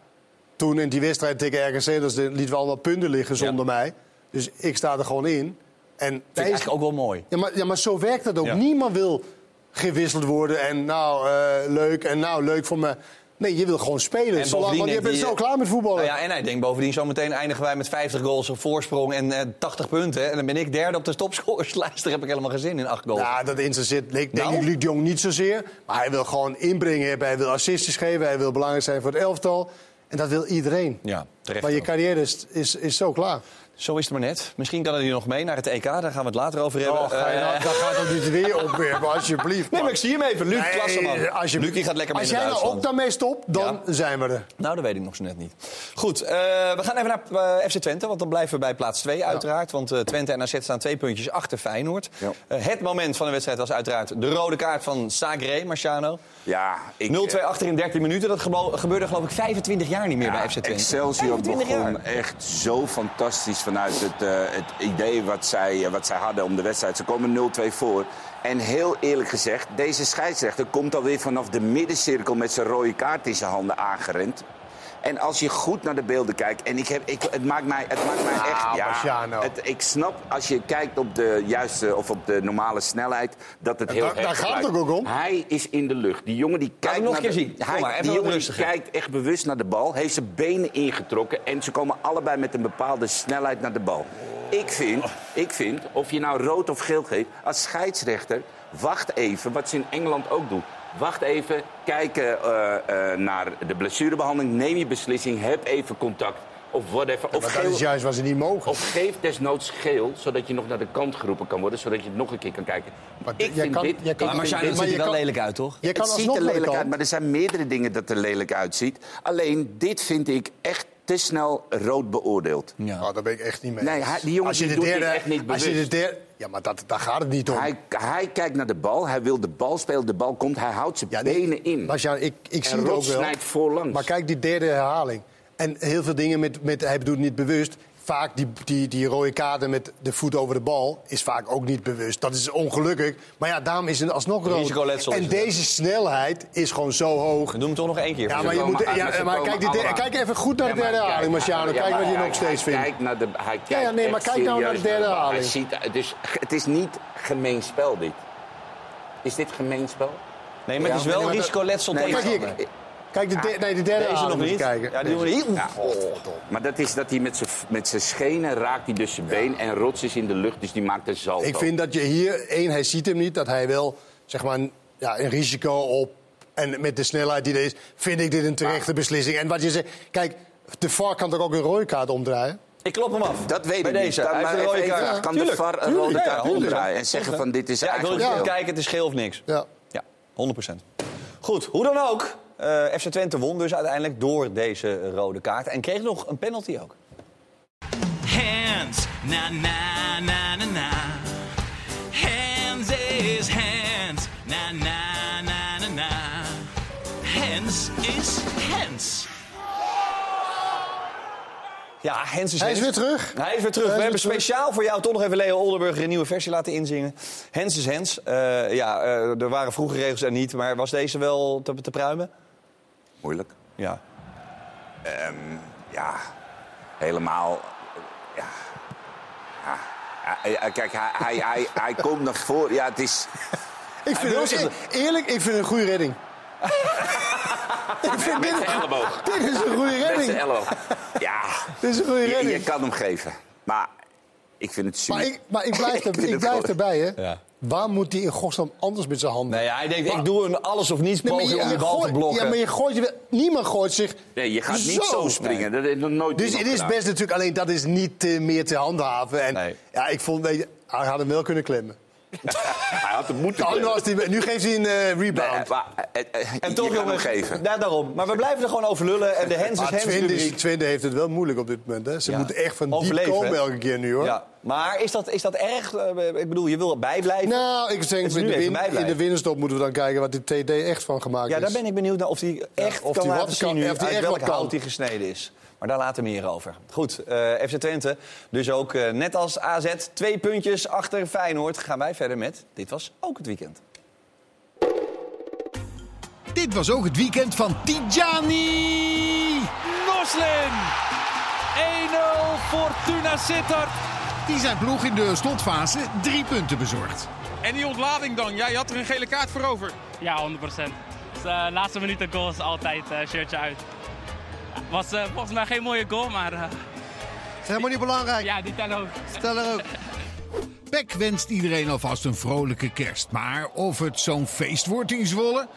toen in die wedstrijd tegen RKC, dus de- lieten we allemaal punten liggen zonder mij. Dus ik sta er gewoon in. En ik deze- eigenlijk ook wel mooi. ja, maar, ja, maar zo werkt dat ook. Ja. Niemand wil gewisseld worden en nou eh, leuk en nou leuk voor me. Nee, je wil gewoon spelen. En Zolang, want je bent zo klaar met voetballen. Nou ja, en hij denkt bovendien zometeen eindigen wij met 50 goals op voorsprong en eh, 80 punten. En dan ben ik derde op de topscorerslijst. Daar heb ik helemaal geen zin in, 8 goals. Ja, dat interesseert ik denk Nou? Luc de Jong niet zozeer. Maar hij wil gewoon inbrengen hebben. Hij wil assistjes geven. Hij wil belangrijk zijn voor het elftal. En dat wil iedereen. Ja, terecht Maar je carrière is, is, is zo klaar. Zo is het maar net. Misschien kan hij hier nog mee naar het EK. Daar gaan we het later over hebben. Oh, ga je nou, Eh, daar gaat ook niet weer opwerpen, alsjeblieft. Nee, maar ik zie hem even. Luc, Nee, klasse man. als je- Lucie gaat lekker mee Als jij nou ook daarmee stopt, dan Ja. zijn we er. Nou, dat weet ik nog zo net niet. Goed, eh, we gaan even naar eh, FC Twente, want dan blijven we bij plaats 2 uiteraard. Want Twente en AZ staan twee puntjes achter Feyenoord. Ja. Het moment van de wedstrijd was uiteraard de rode kaart van Sagre, Marciano. Ja, ik, 0-2 achter in 13 minuten. Dat gebeurde geloof ik 25 jaar niet meer bij FC Twente. Excelsior 25 begon jaar. echt zo fantastisch vanuit het, eh, het idee wat zij, eh, wat zij hadden om de wedstrijd. Ze komen 0-2 voor. En heel eerlijk gezegd, deze scheidsrechter komt alweer vanaf de middencirkel met zijn rode kaart in zijn handen aangerend. En als je goed naar de beelden kijkt, en ik heb, ik, het maakt mij, het maakt mij echt. Ah, Ja, Marciano. het, ik snap als je kijkt op de juiste of op de normale snelheid dat het heel daar- daar gaat het ook om. Hij is in de lucht. Die jongen die kijkt nog naar een keer de, zien. Kom Hij, maar, even die jongen die kijkt echt bewust naar de bal, heeft zijn benen ingetrokken en ze komen allebei met een bepaalde snelheid naar de bal. Ik vind, ik vind, of je nou rood of geel geeft, als scheidsrechter, wacht even, wat ze in Engeland ook doen. Wacht even, kijken eh, eh, naar de blessurebehandeling, neem je beslissing, heb even contact. Of whatever. Maar Of, dat geel, is juist wat ze niet mogen. of geef desnoods geel, zodat je nog naar de kant geroepen kan worden, zodat je het nog een keer kan kijken. Maar ik jij vind kan- dit, jij kan- ik Maar Marciano dit- ziet er je wel lelijk uit, toch? Je kan het ziet alsnog er lelijk uit, maar er zijn meerdere dingen dat er lelijk uitziet. Alleen dit vind ik echt te snel rood beoordeeld. Ja. Oh, daar ben ik echt niet mee. Nee, die jongen Als je die de derde, echt niet als je de bewust. derde, ja, maar dat, daar gaat het niet om. Hij, hij kijkt naar de bal, hij wil de bal spelen, de bal komt, hij houdt zijn Ja, benen in. Marciano, ik, ik zie het ook wel. snijdt voorlangs. Maar kijk die derde herhaling. En heel veel dingen met, met hij bedoelt niet bewust. Vaak die, die, die rode kaarten met de voet over de bal is vaak ook niet bewust. Dat is ongelukkig. Maar ja, daarom is het alsnog rood. Risicoletsel En deze snelheid is gewoon zo hoog. We doen hem toch nog één keer. Ja, maar, je moet, ja, maar kijk, die kijk even goed naar de derde herhaling, kijk, Marciano. Kijk maar wat je nog steeds vindt. Kijkt naar de, hij kijkt Ja, nee, maar kijk nou naar de derde herhaling. Het, is, het is niet gemeen spel, dit. Is dit gemeen spel? Nee, maar het is wel risicoletsel Nee, kijk de, de- nee, de derde Deze nog herhaling moet je niet. kijken. Ja, die doen we hier. Ja, maar dat is dat hij met zijn- met zijn schenen raakt hij dus zijn been en rots is in de lucht, dus die maakt een salto. Ik vind dat je hier, één, hij ziet hem niet, dat hij wel zeg maar, een, ja, een risico op. En met de snelheid die er is, vind ik dit een terechte beslissing. En wat je zegt, kijk, de VAR kan toch ook een rode kaart omdraaien? Ik klop hem af. Dat weet Bij ik deze. niet. Hij maar een rode even- kaart. kan Tuurlijk, de VAR een rode kaart 100%. omdraaien en zeggen van dit is Ja, ik wil eigenlijk even geel. kijken, het is geel of niks. Ja. Ja, 100%. Goed, hoe dan ook. Eh, FC Twente won dus uiteindelijk door deze rode kaart. En kreeg nog een penalty ook. Hands, na na na na na. Hands is hands, na na na na na. Hands is hands. Ja, Hens is Hij is Hens. weer terug. Hij is weer terug. Hij We hebben terug. speciaal voor jou toch nog even Leo Oldenburger een nieuwe versie laten inzingen. Hens is Hens. Eh, ja, eh, er waren vroeger regels er niet, maar was deze wel te, te pruimen? Moeilijk. Ja. Ehm, ja, helemaal. Ja. Ja. Kijk, hij, hij, hij, hij komt naar voren. Ja, het is. Ik vind het, zich- eerlijk, ik vind het een goede redding. ik vind Met dit, elleboog. dit is een goede Met redding. elleboog. Ja, Dit is een goede je, je redding. kan hem geven. Maar ik vind het super. Maar ik, maar ik blijf, er, ik het blijf erbij, hè. Ja. Waar moet hij in godsnaam anders met zijn handen? Nee, hij denkt, ik doe een alles of niets Nee, poging om die bal te blokken. Ja, maar je gooit niemand gooit zich. Nee, je gaat niet zo springen. Dat is nog nooit Dus het is gedaan. best natuurlijk alleen dat is niet eh, meer te handhaven. En Nee. ja, ik vond hij had hem wel kunnen klemmen. Hij had hem moeten Nou, nu, geeft hij een eh, rebound. Nee, maar, eh, eh, En toch, jongens, geven. Ja, daarom. Maar we blijven er gewoon over lullen. En de Hens is Hens Twente, heeft het wel moeilijk op dit moment. Hè. Ze Ja. moeten echt van diep Overleven, komen hè? elke keer nu, hoor. Ja. Maar is dat, is dat erg? Ik bedoel, je wil bijblijven. Nou, ik Het denk in nu de, win, in de winterstop moeten we dan kijken wat die TD echt van gemaakt Ja, is. daar ben ik benieuwd naar of hij echt of kan die wat laten zien kan- nu of die uit welk hout hij gesneden is. Maar daar later meer over. Goed, eh, FC Twente. Dus ook eh, net als AZ, twee puntjes achter Feyenoord. Gaan wij verder met Dit Was Ook Het Weekend. Dit was ook het weekend van Tijani. Noslin. 1-0 Fortuna Sittard. Die zijn ploeg in de slotfase drie punten bezorgd. En die ontlading dan? Ja, je had er een gele kaart voor over. Ja, 100%. Dus, eh, laatste minuten goal is altijd eh, shirtje uit. Was eh, volgens mij geen mooie goal, maar... eh, is helemaal niet belangrijk. ja, die tellen ook. Stel er ook. Peck wenst iedereen alvast een vrolijke kerst. Maar of het zo'n feest wordt in Zwolle?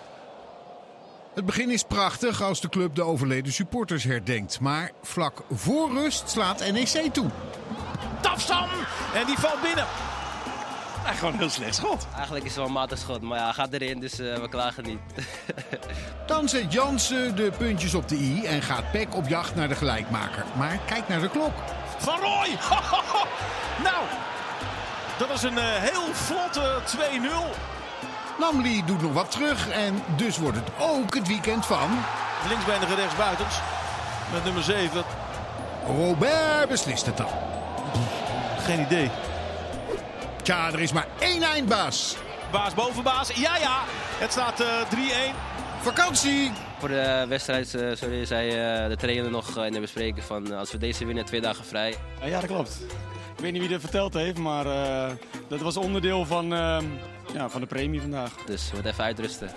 Het begin is prachtig als de club de overleden supporters herdenkt. Maar vlak voor rust slaat NEC toe. Tafsam. En die valt binnen. Gewoon een heel slecht schot. Eigenlijk is het wel een matig schot, maar ja, hij gaat erin, dus eh, we klagen niet. Dan zet Jansen de puntjes op de i en gaat Peck op jacht naar de gelijkmaker. Maar kijk naar de klok. Van Rooij. nou, dat is een eh, heel vlotte 2-0. Namli doet nog wat terug en dus wordt het ook het weekend van... Linksbenige rechtsbuitens. Met nummer 7. Robert beslist het dan. Geen idee. Tja, er is maar één eindbaas. Baas boven baas. Ja, ja. Het staat eh 3-1. Vakantie! Voor de wedstrijd eh, sorry, zei eh, de trainer nog eh, in de bespreking van... eh, als we deze winnen, twee dagen vrij. Ja, dat klopt. Ik weet niet wie dat verteld heeft, maar eh, dat was onderdeel van, eh, ja, van de premie vandaag. Dus we moeten even uitrusten.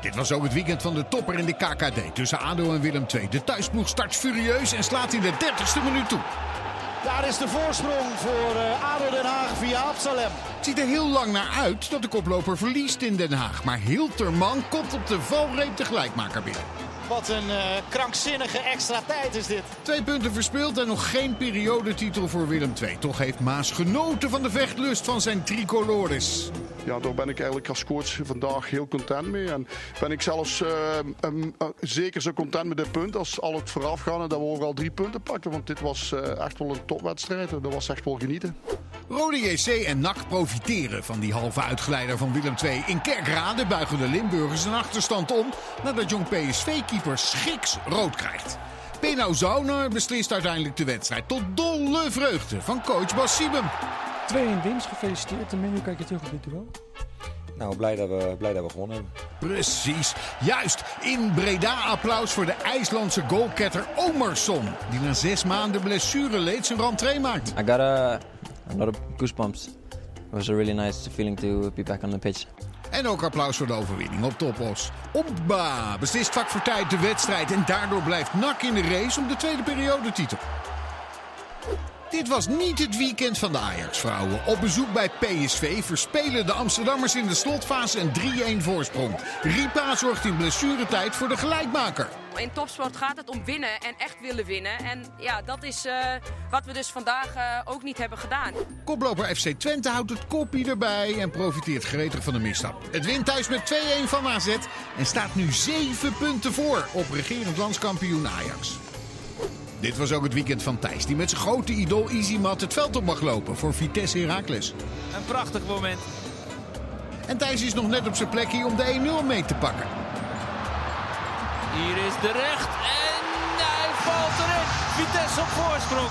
Dit was ook het weekend van de topper in de KKD tussen ADO en Willem II. De thuisploeg start furieus en slaat in de 30ste minuut toe. Daar is de voorsprong voor eh, ADO Den Haag via Absalem. Het ziet er heel lang naar uit dat de koploper verliest in Den Haag. Maar Hilterman komt op de valreep de gelijkmaker binnen. Wat een eh, krankzinnige extra tijd is dit. Twee punten verspeeld en nog geen periodetitel voor Willem II. Toch heeft Maas genoten van de vechtlust van zijn tricolores. Ja, daar ben ik eigenlijk als coach vandaag heel content mee. En ben ik zelfs eh, em, eh, zeker zo content met dit punt als al het voorafgaan en dat we overal drie punten pakten. Want dit was eh, echt wel een topwedstrijd. Dat was echt wel genieten. Rode JC en NAC profiteren van die halve uitgeleider van Willem II. In Kerkrade buigen de Limburgers een achterstand om... nadat jong PSV-keeper Schiks rood krijgt. Penau Zauner beslist uiteindelijk de wedstrijd... tot dolle vreugde van coach Bas Siebem. 2-1 winst, gefeliciteerd. En nu kijk je terug op dit duel. Nou, blij dat we, blij dat we gewonnen hebben. Precies, juist. In Breda applaus voor de IJslandse goalketter Omerson... die na zes maanden blessure leed zijn rentree maakt. I got a, a lot of goosebumps. It was a really nice feeling to be back on the pitch. En ook applaus voor de overwinning op Topos. Opba beslist vak voor tijd de wedstrijd en daardoor blijft NAC in de race om de tweede periodetitel. Dit was niet het weekend van de Ajax-vrouwen. Op bezoek bij PSV verspelen de Amsterdammers in de slotfase een 3-1 voorsprong. Ripa zorgt in blessuretijd voor de gelijkmaker. In topsport gaat het om winnen en echt willen winnen. En ja, dat is eh, wat we dus vandaag eh, ook niet hebben gedaan. Koploper FC Twente houdt het koppie erbij en profiteert gretig van de misstap. Het wint thuis met 2-1 van AZ en staat nu 7 punten voor op regerend landskampioen Ajax. Dit was ook het weekend van Thijs, die met zijn grote idool Easymat het veld op mag lopen voor Vitesse Heracles. Een prachtig moment. En Thijs is nog net op zijn plekje om de 1-0 mee te pakken. Hier is de recht en hij valt erin. Vitesse op voorsprong.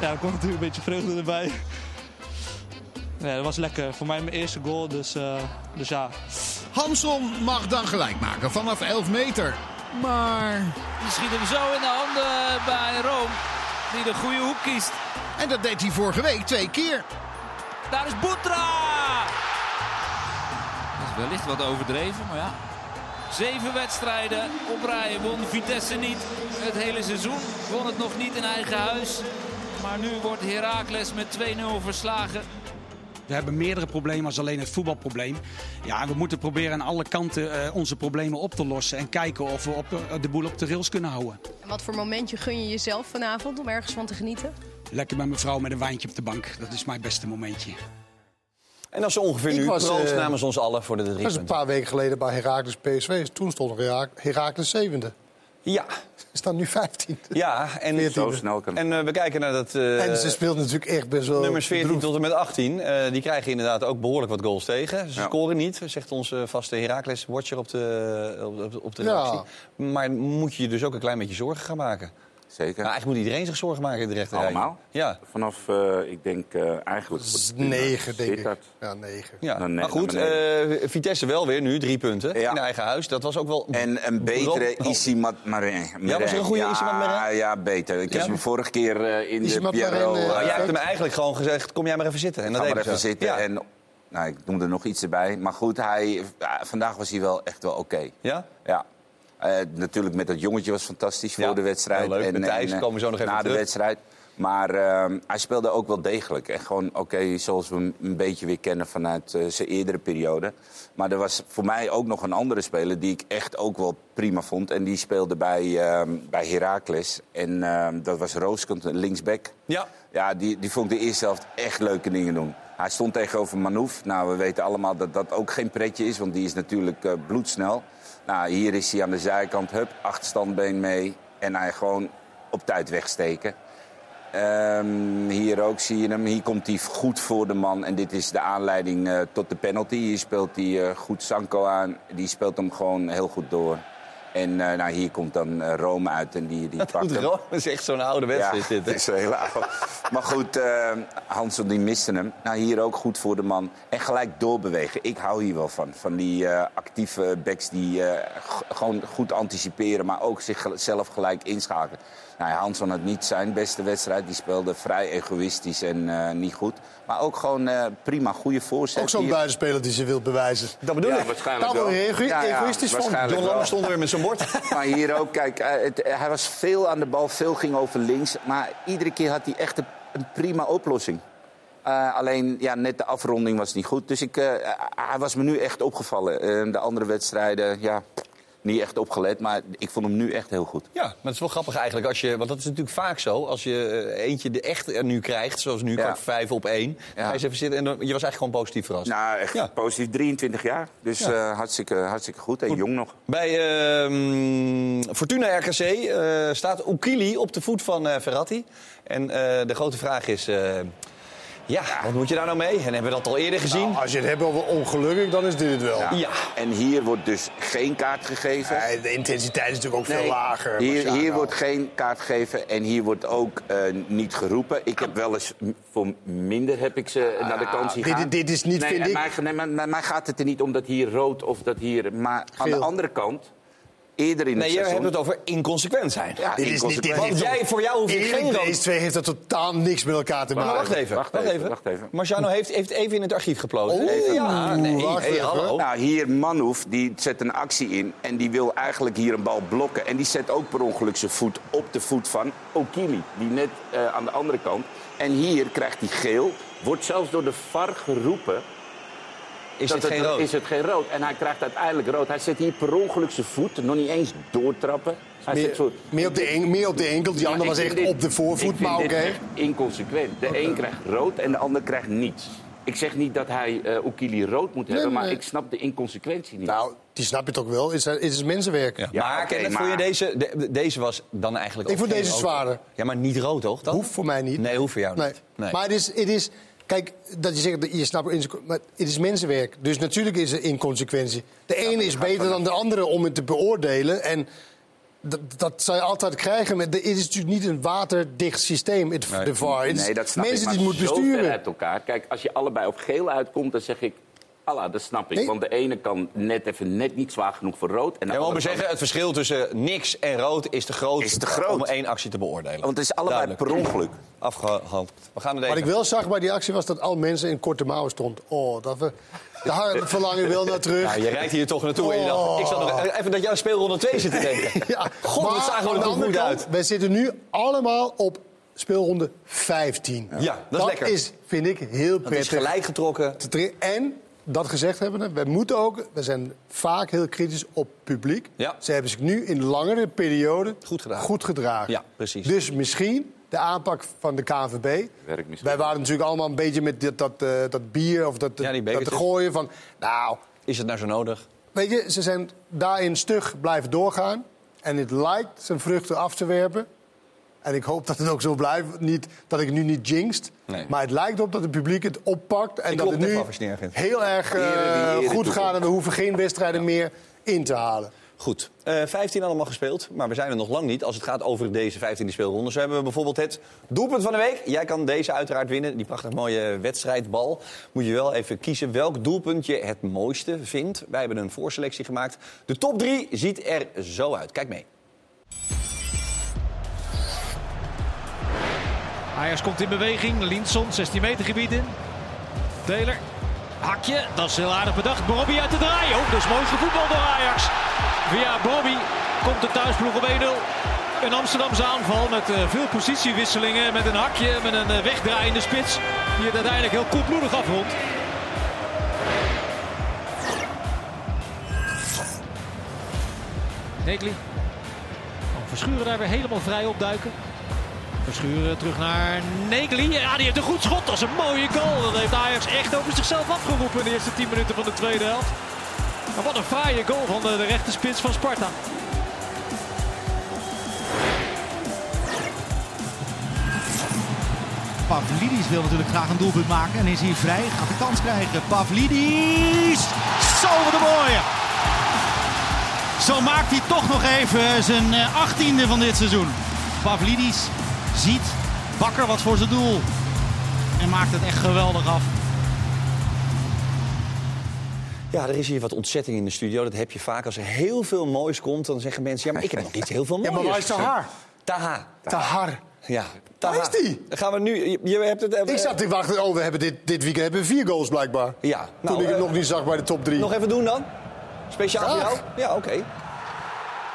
Ja, er komt natuurlijk een beetje vreugde erbij. Ja, dat was lekker. Voor mij mijn eerste goal, dus, eh, dus ja. Hanson mag dan gelijk maken vanaf 11 meter. Maar... Die schiet hem zo in de handen bij Rome. Die de goede hoek kiest. En dat deed hij vorige week twee keer. Daar is Boetra! Dat is wellicht wat overdreven, maar ja. Zeven wedstrijden op rij won Vitesse niet. Het hele seizoen won het nog niet in eigen huis. Maar nu wordt Heracles met 2-0 verslagen. We hebben meerdere problemen als alleen het voetbalprobleem. Ja, we moeten proberen aan alle kanten eh, onze problemen op te lossen. En kijken of we op, eh, de boel op de rails kunnen houden. En wat voor momentje gun je jezelf vanavond om ergens van te genieten? Lekker bij mijn vrouw met een wijntje op de bank. Dat is mijn beste momentje. En dat is ongeveer Ik nu. was, Proost eh, namens ons allen voor de drie Dat is een paar weken geleden bij Heracles PSV. Toen stond Hera- Heracles zevende. Ja. Ze staan nu 15. Ja, en, Zo snel kan en eh, we kijken naar dat... eh, en ze speelt natuurlijk echt best wel... Nummers 14 bedroefd. tot en met 18, eh, die krijgen inderdaad ook behoorlijk wat goals tegen. Ze Ja. scoren niet, zegt onze vaste Heracles-watcher op de, op, op- op de Ja. redactie. Maar moet je je dus ook een klein beetje zorgen gaan maken. Zeker. Nou, eigenlijk moet iedereen zich zorgen maken in de rechterrij. Allemaal? Ja. Vanaf, eh, ik denk eh, eigenlijk... Negen, denk ik. Ja, negen. Ja, nee, maar goed, eh, Vitesse wel weer nu, drie punten in eigen huis. Dat was ook wel... En een betere Ro- Isimat Marin. Ja, was er een goede ja, Isimat Marin? Ja, beter. Ik heb Ja? hem vorige keer eh, in Isimat de eh, eh, jij hebt hem eigenlijk gewoon gezegd, kom jij maar even zitten. En dat Ga maar even zo. zitten. Ja. En, nou, ik noem er nog iets erbij. Maar goed, hij, ja, vandaag was hij wel echt wel oké. Ja? Ja. Eh, natuurlijk met dat jongetje was fantastisch voor de wedstrijd. leuk. Met Thijs eh, komen we zo nog even Na de wedstrijd. Maar eh, hij speelde ook wel degelijk. En gewoon oké, zoals we hem een beetje weer kennen vanuit eh, zijn eerdere periode. Maar er was voor mij ook nog een andere speler die ik echt ook wel prima vond. En die speelde bij, eh, bij Heracles. En eh, dat was Rooskant, linksback. Ja. Ja, die, die vond ik de eerste helft echt leuke dingen doen. Hij stond tegenover Manouf. Nou, we weten allemaal dat dat ook geen pretje is, want die is natuurlijk bloedsnel. Nou, hier is hij aan de zijkant, hup, achterstandbeen mee. En hij gewoon op tijd wegsteken. Ehm, hier ook zie je hem. Hier komt hij goed voor de man. En dit is de aanleiding eh, tot de penalty. Hier speelt hij eh, goed Sanko aan. Die speelt hem gewoon heel goed door. En eh, nou, hier komt dan eh, Rome uit en die, die pakt hem. Rome is echt zo'n oude wedstrijd. Ja, dit, is een hele oude. Maar goed, eh Hansel die miste hem. Nou, hier ook goed voor de man. En gelijk doorbewegen. Ik hou hier wel van. Van die actieve backs die gewoon goed anticiperen... maar ook zichzelf gelijk inschakelen. Nou, ja, Hansson had niet zijn beste wedstrijd. Die speelde vrij egoïstisch en eh, niet goed. Maar ook gewoon eh, prima, goede voorzet. Ook zo'n buitenspeler die ze wil bewijzen. Dat bedoel Ja, ik. waarschijnlijk wel. ego- Ja, ja, egoïstisch van. waarschijnlijk John. Lammers stond er weer met zijn bord. Maar hier ook, kijk, eh, het- hij was veel aan de bal, veel ging over links. Maar iedere keer had hij echt een, een prima oplossing. Eh, alleen, ja, net de afronding was niet goed. Dus ik, eh, hij was me nu echt opgevallen. De andere wedstrijden, ja, niet echt opgelet. Maar ik vond hem nu echt heel goed. Ja, maar het is wel grappig eigenlijk. Als je, want dat is natuurlijk vaak zo. Als je eh, eentje de echt er nu krijgt, zoals nu, Ja. vijf op één. Ja. Ga je eens even zitten en dan, je was eigenlijk gewoon positief verrast. Nou, echt Ja. positief. 23 jaar. Dus eh, hartstikke, hartstikke goed. En jong nog. Bij ehm, Fortuna RKC eh, staat Oekili op de voet van Ferrati. En de grote vraag is... ja, wat moet je daar nou mee? En hebben we dat al eerder gezien? Nou, als je het hebt over ongelukkig, dan is dit het wel. Ja. En hier wordt dus geen kaart gegeven. Nee, de intensiteit is natuurlijk ook veel lager. Hier, hier wordt geen kaart gegeven en hier wordt ook eh, niet geroepen. Ik heb wel eens voor minder heb ik ze naar de kant zien dit- gaan. dit is niet, nee, vind ik- mij- nee, maar, gaat het er niet om dat hier rood of dat hier... Maar aan de andere kant, eerder in Nee, het je seizoen... hebt het over inconsequent zijn. Ja, Dit is niet, dit Want jij, voor jou hoef je geen rood... Deze twee heeft dat totaal niks met elkaar te Maar maken. wacht even, Wacht wacht even, even. wacht even. Marciano heeft, heeft even in het archief geplozen. Oh, Even. ja, nee, wacht hey, even. hallo. Nou, hier Manhoef, die zet een actie in en die wil eigenlijk hier een bal blokken. En die zet ook per ongeluk zijn voet op de voet van Okili, die net eh, aan de andere kant. En hier krijgt hij geel, wordt zelfs door de VAR geroepen. Is het geen rood? Is het geen rood? En hij krijgt uiteindelijk rood. Hij zet hier per ongeluk zijn voet, nog niet eens doortrappen. Hij Meer, zo... meer, op de en, meer op de enkel, die andere was echt dit- op de voorvoet, ik vind maar oké. echt inconsequent. De een krijgt rood en de ander krijgt niets. Ik zeg niet dat hij eh Okili rood moet hebben, maar nee. ik snap de inconsequentie niet. Nou, die snap je toch wel. Het is, het is mensenwerk. Ja, Ja, maar Kenneth, maar- vond je deze, de- deze was dan eigenlijk Ik ook vond deze rood? zwaarder. Ja, maar niet rood, toch? Dan? Hoeft voor mij niet. Nee, hoeft voor jou Nee. niet. Nee. Maar het is, het is, kijk, dat je zegt, dat je snapt, maar het is mensenwerk. Dus natuurlijk is er inconsequentie. De ene is beter dan de andere om het te beoordelen. En dat, dat zou je altijd krijgen. Maar het is natuurlijk niet een waterdicht systeem, het, Nee. de VAR. Nee, dat snap mensen ik. die het moeten besturen. uit elkaar. Kijk, als je allebei op geel uitkomt, dan zeg ik... Allah, dat snap ik. Nee. Want de ene kan net even net niet zwaar genoeg voor rood. En de Ja, we zeggen, kan- het verschil tussen niks en rood is te groot, Is te groot. om één actie te beoordelen. Want het is allebei Duidelijk. per ongeluk. Afgehandeld. We gaan. Wat ik wel zag bij die actie was dat al mensen in korte mouwen stonden. Oh, dat we, daar verlang je wel naar terug. Ja, je rijdt hier toch naartoe en je dacht, Oh. ik zat nog even dat jij aan speelronde 2 zit te denken. Ja, God, maar we aan er toch goed kant, uit. Wij zitten nu allemaal op speelronde 15. Ja, dat is lekker. is, vind ik, heel Het is prettig. gelijk getrokken. En, dat gezegd hebben, we moeten ook... We zijn vaak heel kritisch op publiek. Ja. Ze hebben zich nu in langere periode Goed gedragen. goed gedragen. Ja, precies. Dus misschien de aanpak van de KNVB... Wij waren natuurlijk allemaal een beetje met dit, dat, eh, dat bier of dat, Ja, dat gooien van... Nou, Is het nou zo nodig? Weet je, ze zijn daarin stug blijven doorgaan. En het lijkt zijn vruchten af te werpen. En ik hoop dat het ook zo blijft. Niet, dat ik nu niet jinxt. Nee. Maar het lijkt op dat het publiek het oppakt. En Ik dat het nu heel erg eh, goed gaat. En we hoeven geen wedstrijden meer in te halen. Goed, Eh 15 allemaal gespeeld, maar we zijn er nog lang niet als het gaat over deze 15e speelronde. Zo hebben we bijvoorbeeld het doelpunt van de week. Jij kan deze uiteraard winnen, die prachtig mooie wedstrijdbal. Moet je wel even kiezen welk doelpunt je het mooiste vindt. Wij hebben een voorselectie gemaakt. De top 3 ziet er zo uit. Kijk mee. Ajax komt in beweging. Linson, 16 meter gebied in. Taylor. Hakje, dat is heel aardig bedacht. Bobby uit de draai. Oh, dat is mooi gevoetbal door Ajax. Via Bobby komt de thuisploeg op 1-0. Een Amsterdamse aanval met eh, veel positiewisselingen. Met een hakje, met een eh, wegdraaiende spits. Die het uiteindelijk heel koelbloedig afrondt. Negli. Oh, Verschuren daar weer helemaal vrij opduiken. Verschuren terug naar Negli. Ja, die heeft een goed schot. Dat is een mooie goal. Dat heeft Ajax echt over zichzelf afgeroepen in de eerste 10 minuten van de tweede helft. Maar wat een fraaie goal van de, de rechte spits van Sparta. Pavlidis wil natuurlijk graag een doelpunt maken en is hier vrij. Gaat de kans krijgen. Pavlidis! Zo, wat een mooie! Zo maakt hij toch nog even zijn eh, achttiende van dit seizoen. Pavlidis ziet Bakker wat voor zijn doel. En maakt het echt geweldig af. Ja, er is hier wat ontzetting in de studio. Dat heb je vaak. Als er heel veel moois komt, dan zeggen mensen... ja, maar ik heb nog niet heel veel moois Ja, maar waar is. Tahar? Taha. Tahar. Ja. Waar is die? Dan gaan we nu... Je, je hebt het, Ik zat te wachten, oh, we hebben dit, dit weekend hebben we vier goals blijkbaar. Ja. Toen Nou, ik het eh, nog niet zag bij de top drie. Nog even doen dan? Speciaal voor jou? Ja, oké.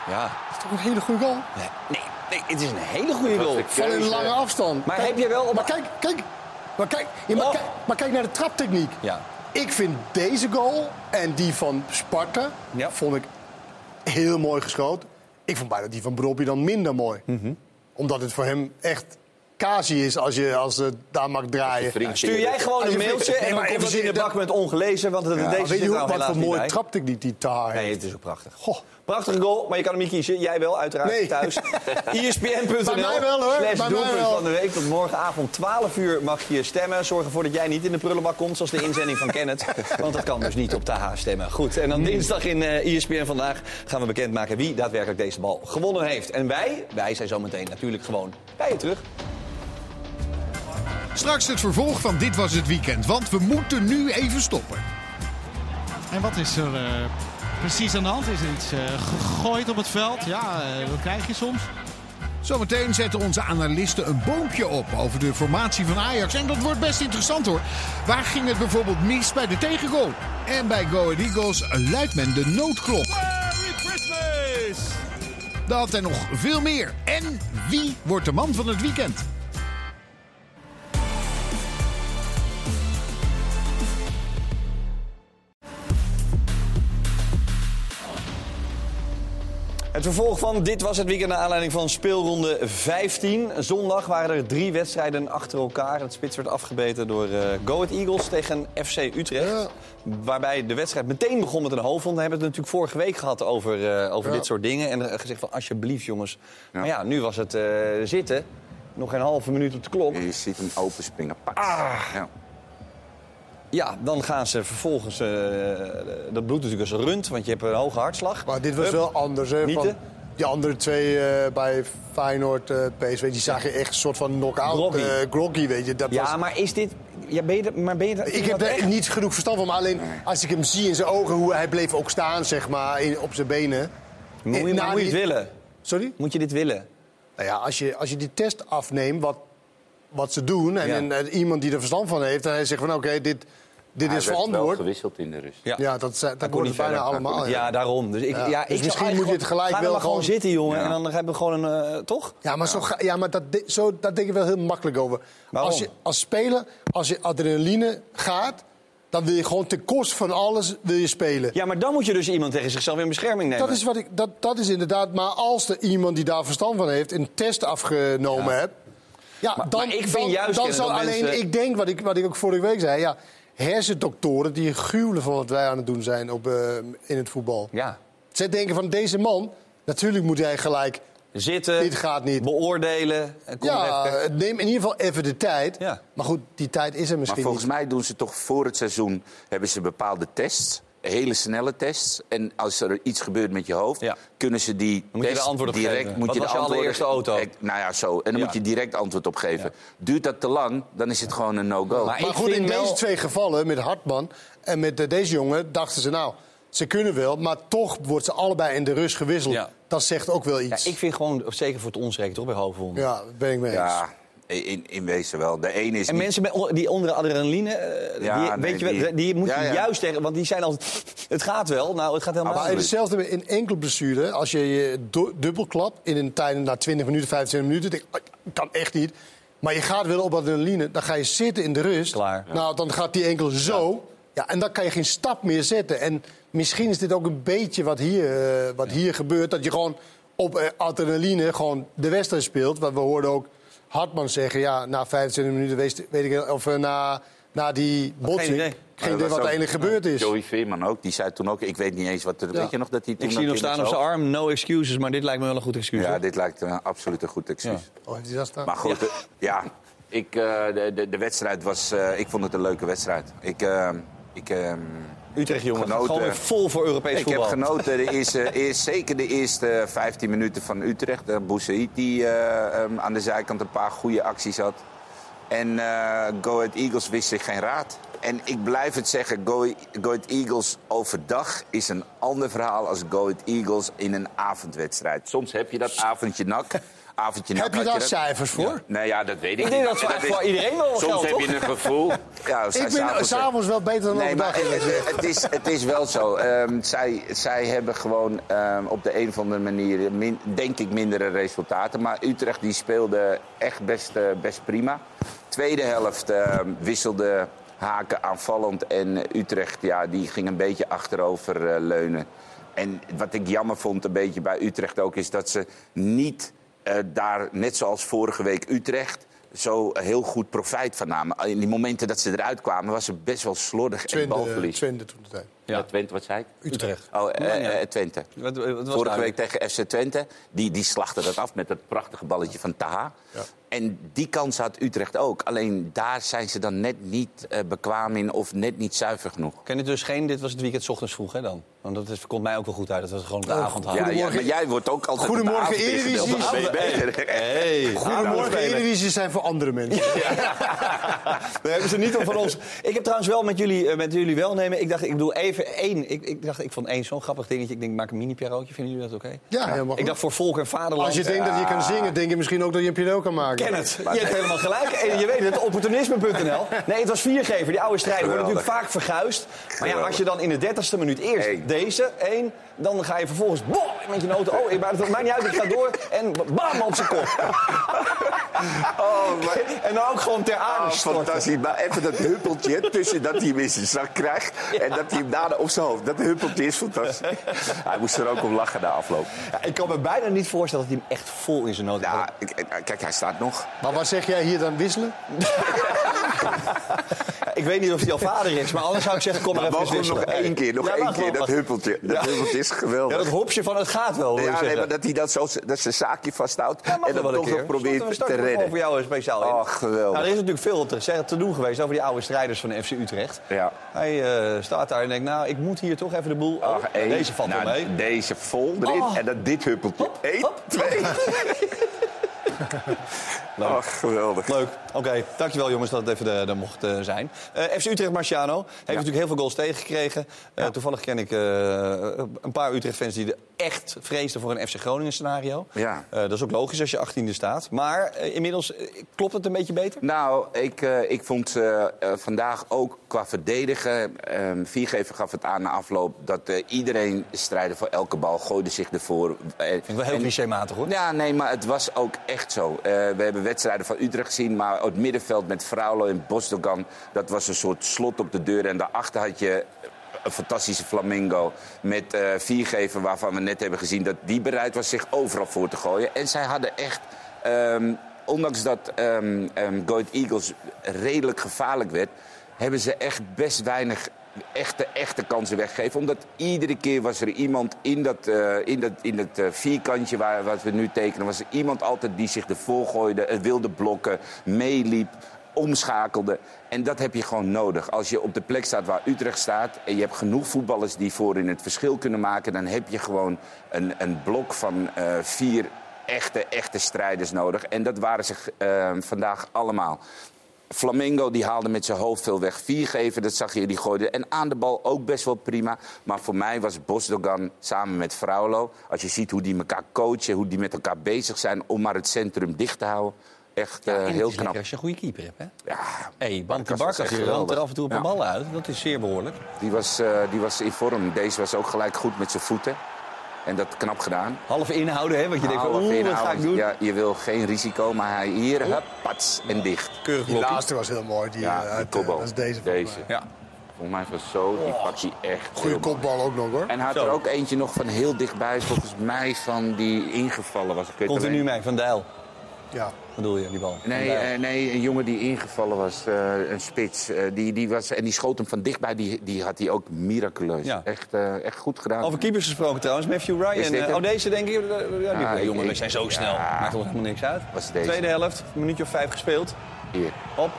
Ja. Dat is toch een hele goede goal? Nee, nee, het is een hele goede goal. Van een lange afstand. Maar Kijk, heb je wel... Op... Maar kijk, kijk. Maar kijk, ja, maar, Oh. kijk, maar kijk naar de traptechniek. Ja. Ik vind deze goal en die van Sparta vond ik heel mooi geschoten. Ik vond bijna die van Brobby dan minder mooi. Mhm. Omdat het voor hem echt casie is als je als het daar mag draaien. Stuur jij gewoon een je- mailtje Nee, en dan komt het in de bak met ongelezen. Want deze weet je hoe, wat voor mooie traptechniek die Taar Nee, heeft? het is ook prachtig. Prachtige goal, maar je kan hem niet kiezen. Jij wel, uiteraard, Nee. thuis. ESPN.nl Bij mij wel, hoor. slash doelpunt wel. van de week. Tot morgenavond 12 uur mag je stemmen. Zorg ervoor dat jij niet in de prullenbak komt, zoals de inzending van Kenneth. Want dat kan dus niet op TH stemmen. Goed, en dan dinsdag in eh ESPN Vandaag gaan we bekendmaken wie daadwerkelijk deze bal gewonnen heeft. En wij, wij zijn zometeen natuurlijk gewoon bij je terug. Straks het vervolg van Dit Was Het Weekend, want we moeten nu even stoppen. En wat is er eh, precies aan de hand? Is iets eh, gegooid op het veld? Ja, eh, wat krijg je soms? Zometeen zetten onze analisten een boompje op over de formatie van Ajax. En dat wordt best interessant hoor. Waar ging het bijvoorbeeld mis bij de tegengoal? En bij Go Ahead Eagles luidt men de noodklok. Dat en nog veel meer. En wie wordt de man van het weekend? Het vervolg van dit was het weekend naar aanleiding van speelronde 15. Zondag waren er drie wedstrijden achter elkaar. Het spits werd afgebeten door eh Go Ahead Eagles tegen FC Utrecht. Waarbij de wedstrijd meteen begon met een hoofdwond. We hebben het natuurlijk vorige week gehad over, eh, over Ja. dit soort dingen. En gezegd van alsjeblieft jongens. Maar ja, nu was het eh, zitten. Nog geen halve minuut op de klok. Je ziet hem open springen. Pak. Ah. Ja. Dan gaan ze vervolgens... eh, dat bloedt natuurlijk als een rund, want je hebt een hoge hartslag. Maar dit was Hup. wel anders. Hè, van die andere twee eh, bij Feyenoord, eh, PSV, die zag je echt een soort van knock-out. Groggy. groggy, weet je. Dat Ja, was... maar is dit... Ja, ben je, maar ben je er- Ik heb dat er echt? niet genoeg verstand van. Maar alleen als ik hem zie in zijn ogen, hoe hij bleef ook staan, zeg maar, in, op zijn benen. Moet je, moet je die- willen? Sorry? Moet je dit willen? Nou ja, als je, als je die test afneemt, wat, wat ze doen... en, Ja. en, eh, iemand die er verstand van heeft... en hij zegt van oké, dit, dit Hij is wel verantwoord... gewisseld in de rust. Ja, dat, zijn- dat kon wordt niet het bijna verder. allemaal. Ja, daarom. Dus, ik, Ja. ja. Dus ik misschien moet je het gelijk wel gewoon gewoon- zitten, jongen. Ja. En dan hebben we gewoon een... eh, toch? Ja, maar, Zo, ja, maar dat, zo, dat denk ik wel heel makkelijk over. Waarom? Als je als speler, als je adrenaline gaat... dan wil je gewoon ten koste van alles wil je spelen. Ja, maar dan moet je dus iemand tegen zichzelf in bescherming nemen. Dat is, wat ik, dat, dat is inderdaad... Maar als er iemand die daar verstand van heeft... een test afgenomen Ja. hebt... Ja, Maar- dan, maar ik vind dan, juist, dan zou alleen... mensen- Ik denk, wat ik, wat ik ook vorige week zei... Ja, hersendoktoren die gruwelen van wat wij aan het doen zijn op, eh, in het voetbal. Ja. Zij denken van deze man... Natuurlijk moet hij gelijk... Zitten, Dit gaat niet. beoordelen. en kom Ja, even- neem in ieder geval even de tijd. Ja. Maar goed, die tijd is er Maar misschien volgens niet. mij doen ze toch voor het seizoen hebben ze bepaalde tests. Hele snelle tests. En als er iets gebeurt met je hoofd, kunnen ze die moet je test op direct. geven. Moet Wat je was de allereerste auto? Eh, Nou ja, zo. En dan Ja. moet je direct antwoord op geven. Duurt dat te lang, dan is het gewoon een no-go. Maar, goed, in deze twee gevallen, met Hartman en met eh, deze jongen, dachten ze nou, ze kunnen wel, maar toch wordt ze allebei in de rust gewisseld. Ja. Dat zegt ook wel Ja, iets. ik vind gewoon, zeker voor het onzeker, toch bij hoofdwonden. Ja, daar ben ik mee eens. Ja, in, in wezen wel. De ene is En niet- mensen met, die onder adrenaline, eh, Ja, die, nee, weet je, wel, die- die, moet je Ja, ja. juist tegen, want die zijn altijd, het gaat wel, nou het gaat helemaal Maar hetzelfde in enkel blessure. Als je je du- dubbelklap in een tijd na 20 minuten, 25 minuten, denk "Oh, kan echt niet. Maar je gaat wel op adrenaline, dan ga je zitten in de rust. Klaar. Nou, dan gaat die enkel zo. Ja. en dan kan je geen stap meer zetten. En misschien is dit ook een beetje wat hier, eh, wat hier gebeurt. Dat je gewoon op eh, adrenaline gewoon de wedstrijd speelt. Want we hoorden ook Hartman zeggen, ja, na 25 minuten weet, weet ik of eh, na, na die botsing. idee. Geen idee wat er gebeurd is. Joey Veerman ook, die zei toen ook, ik weet niet eens wat er... Ja. Weet je nog dat hij toen... Ik zie nog staan op zijn arm, no excuses, maar dit lijkt me wel een goed excuus. Ja, hoor. dit lijkt een absoluut een goed excuus. Oh, heeft hij dat staan? Maar goed, ja, ja ik, eh, de, de, de wedstrijd was... eh, ik vond het een leuke wedstrijd. Ik, eh, ik, eh, Utrecht, jongen. Genoten. Gewoon weer vol voor Europees ik voetbal. heb genoten. De eerste, eerst, zeker de eerste 15 minuten van Utrecht. Uh, Boussaïd die eh, um, aan de zijkant een paar goede acties had. En eh Go Ahead Eagles wist zich geen raad. En ik blijf het zeggen, Go Go Ahead Eagles overdag is een ander verhaal als Go Ahead Eagles in een avondwedstrijd. Soms heb je dat avondje nak. Avondje Heb je daar dat. cijfers voor? Ja. Nee, ja, dat weet ik, Ik denk niet. dat voor- is- voor iedereen wel Soms heb je een gevoel. Ja, Ik ben s'avonds- s'avonds wel beter dan Nee, overdag. het, het, is, het is wel zo. Ehm, zij, zij hebben gewoon ehm, op de een of andere manier, min- denk ik, mindere resultaten. Maar Utrecht die speelde echt best, eh, best prima. Tweede helft ehm, wisselde Haken aanvallend. En Utrecht ja, die ging een beetje achterover eh, leunen. En wat ik jammer vond een beetje bij Utrecht ook... is dat ze niet daar, net zoals vorige week Utrecht... zo heel goed profijt van namen. In die momenten dat ze eruit kwamen, was ze best wel slordig en Twente, balverlies. Twente toen de tijd. Ja. Twente, wat zei ik? Utrecht. Oh, eh, eh, Twente. Wat- wat was Vorige week tegen FC Twente. Die, die slachtte dat af met dat prachtige balletje van Taha. En die kans had Utrecht ook. Alleen daar zijn ze dan net niet eh, bekwaam in of net niet zuiver genoeg. Ken het dus geen, dit was het weekend 's ochtends vroeg, hè dan? Want dat is, komt mij ook wel goed uit, dat we het gewoon op de Oh, avond ja, hadden. ja, maar jij wordt ook altijd Goedemorgen, Eredivisie. Hey. Goedemorgen, Eredivisie zijn voor andere mensen. We hebben ze niet om van ons. Ik heb trouwens wel met jullie, eh, met jullie welnemen. Ik dacht, ik doe even één. Ik, ik dacht, ik vond één zo'n grappig dingetje. Ik denk, ik maak een mini-pierootje. Vinden jullie dat oké? Ja, helemaal goed. Ik dacht voor volk en vaderland. Als je denkt dat je kan zingen, denk je misschien ook dat je een piano kan maken. Ken het. Je hebt helemaal gelijk. En je weet het, opportunisme.nl. Nee, het was viergever. Die oude strijder wordt natuurlijk vaak verguisd. Maar ja, als je dan in de dertigste minuut eerst deze, één... dan ga je vervolgens bom, met je noten... oh, ik- maar het maakt niet uit, ik ga door. En bam, op zijn kop. Oh, maar... En dan ook gewoon ter aarde Oh, fantastisch. Maar even dat huppeltje tussen dat hij hem in zijn zak krijgt... en dat hij hem daarna op zijn hoofd... dat huppeltje is fantastisch. Hij moest er ook om lachen na afloop. Ja, ik kan me bijna niet voorstellen dat hij hem echt vol in zijn noten Ja, kijk, hij staat nog. Maar wat zeg jij hier dan wisselen? Ik weet niet of hij al vader is, maar anders zou ik zeggen, kom maar, Maar even wacht nog wisselen. één keer, nog Ja, één keer, dat huppeltje. Dat huppeltje is geweldig. Ja, dat hopje van het gaat wel, Ja, nee, maar dat hij dat, zo, dat zijn zaakje vasthoudt en een toch nog probeert te redden. voor jou speciaal in. Oh, geweldig. Nou, er is natuurlijk veel te te doen geweest over die oude strijders van de FC Utrecht. Ja. Hij eh, staat daar en denkt, nou, ik moet hier toch even de boel... Oh, Ach, één. deze valt Nou, mee. Deze vol erin Oh. en dan dit huppeltje. Eén, twee. Ach, geweldig. Leuk. Oké, dankjewel jongens dat het even er, er mocht eh, zijn. Eh, FC Utrecht Marciano heeft natuurlijk heel veel goals tegengekregen. Eh, Toevallig ken ik eh, een paar Utrecht-fans die er echt vreesden voor een FC Groningen scenario. Ja. Eh, dat is ook logisch als je 18e staat. Maar eh, inmiddels eh, klopt het een beetje beter? Nou, ik, eh, ik vond eh, eh, vandaag ook qua verdedigen... ehm Viergever gaf het aan na afloop... dat eh, iedereen strijden voor elke bal, gooide zich ervoor. Eh, Vind ik wel heel clichématig hoor. Ja, nee, maar het was ook echt zo. Eh, we hebben wedstrijden van Utrecht gezien, maar het middenveld met Fraulo en Bosdogan... dat was een soort slot op de deur. En daarachter had je een fantastische flamingo met eh viergever... waarvan we net hebben gezien dat die bereid was zich overal voor te gooien. En zij hadden echt... ehm, ondanks dat ehm ehm, Go Ahead Eagles redelijk gevaarlijk werd... hebben ze echt best weinig echte, echte kansen weggegeven. Omdat iedere keer was er iemand in dat, eh, in dat, in dat eh, vierkantje waar, wat we nu tekenen... was er iemand altijd die zich ervoor gooide, eh, wilde blokken, meeliep, omschakelde. En dat heb je gewoon nodig. Als je op de plek staat waar Utrecht staat... en je hebt genoeg voetballers die voorin het verschil kunnen maken... dan heb je gewoon een, een blok van vier echte, echte strijders nodig. En dat waren ze vandaag allemaal. Flamengo die haalde met zijn hoofd veel weg. Viergever, dat zag je, die gooide. En aan de bal ook best wel prima. Maar voor mij was Bosdogan samen met Fraulo... als je ziet hoe die elkaar coachen, hoe die met elkaar bezig zijn... om maar het centrum dicht te houden. Echt En het heel knap. als je een goede keeper hebt, hè? Ja, hey, Barkas echt hier ramt er af en toe op een Ja. bal uit. Dat is zeer behoorlijk. Die was, eh, die was in vorm. Deze was ook gelijk goed met zijn voeten. En dat knap gedaan. Half inhouden, hè? Want je denkt, van, oeh, wat inhouden. ga ik doen? Ja, je wil geen risico, maar hij hier, hup, pats en dicht. Keurig Die laatste was heel mooi. Die, Ja, eh, die eh, dat is deze. volgens Deze. mij. Ja. Volgens mij was zo, die pakt hij echt. Goede kopbal ook nog hoor. En hij had Zo. er ook eentje nog van heel dichtbij, volgens mij van die ingevallen was. Ik weet Komt er alleen- nu mee, Van Dijl. Ja. Bedoel je, die bal? Nee, eh, nee, een jongen die ingevallen was, eh, een spits. eh, die, die was, en die schoot hem van dichtbij, die, die had hij ook miraculeus. Ja. Echt, eh, echt goed gedaan. Over keepers gesproken trouwens. Matthew Ryan. dit oh, deze denk ik. Ja, die ik- jongen, we ik- zijn zo ja. snel. Maakt er helemaal niks uit. Was deze. Tweede helft, een minuutje of vijf gespeeld. Hier. Op.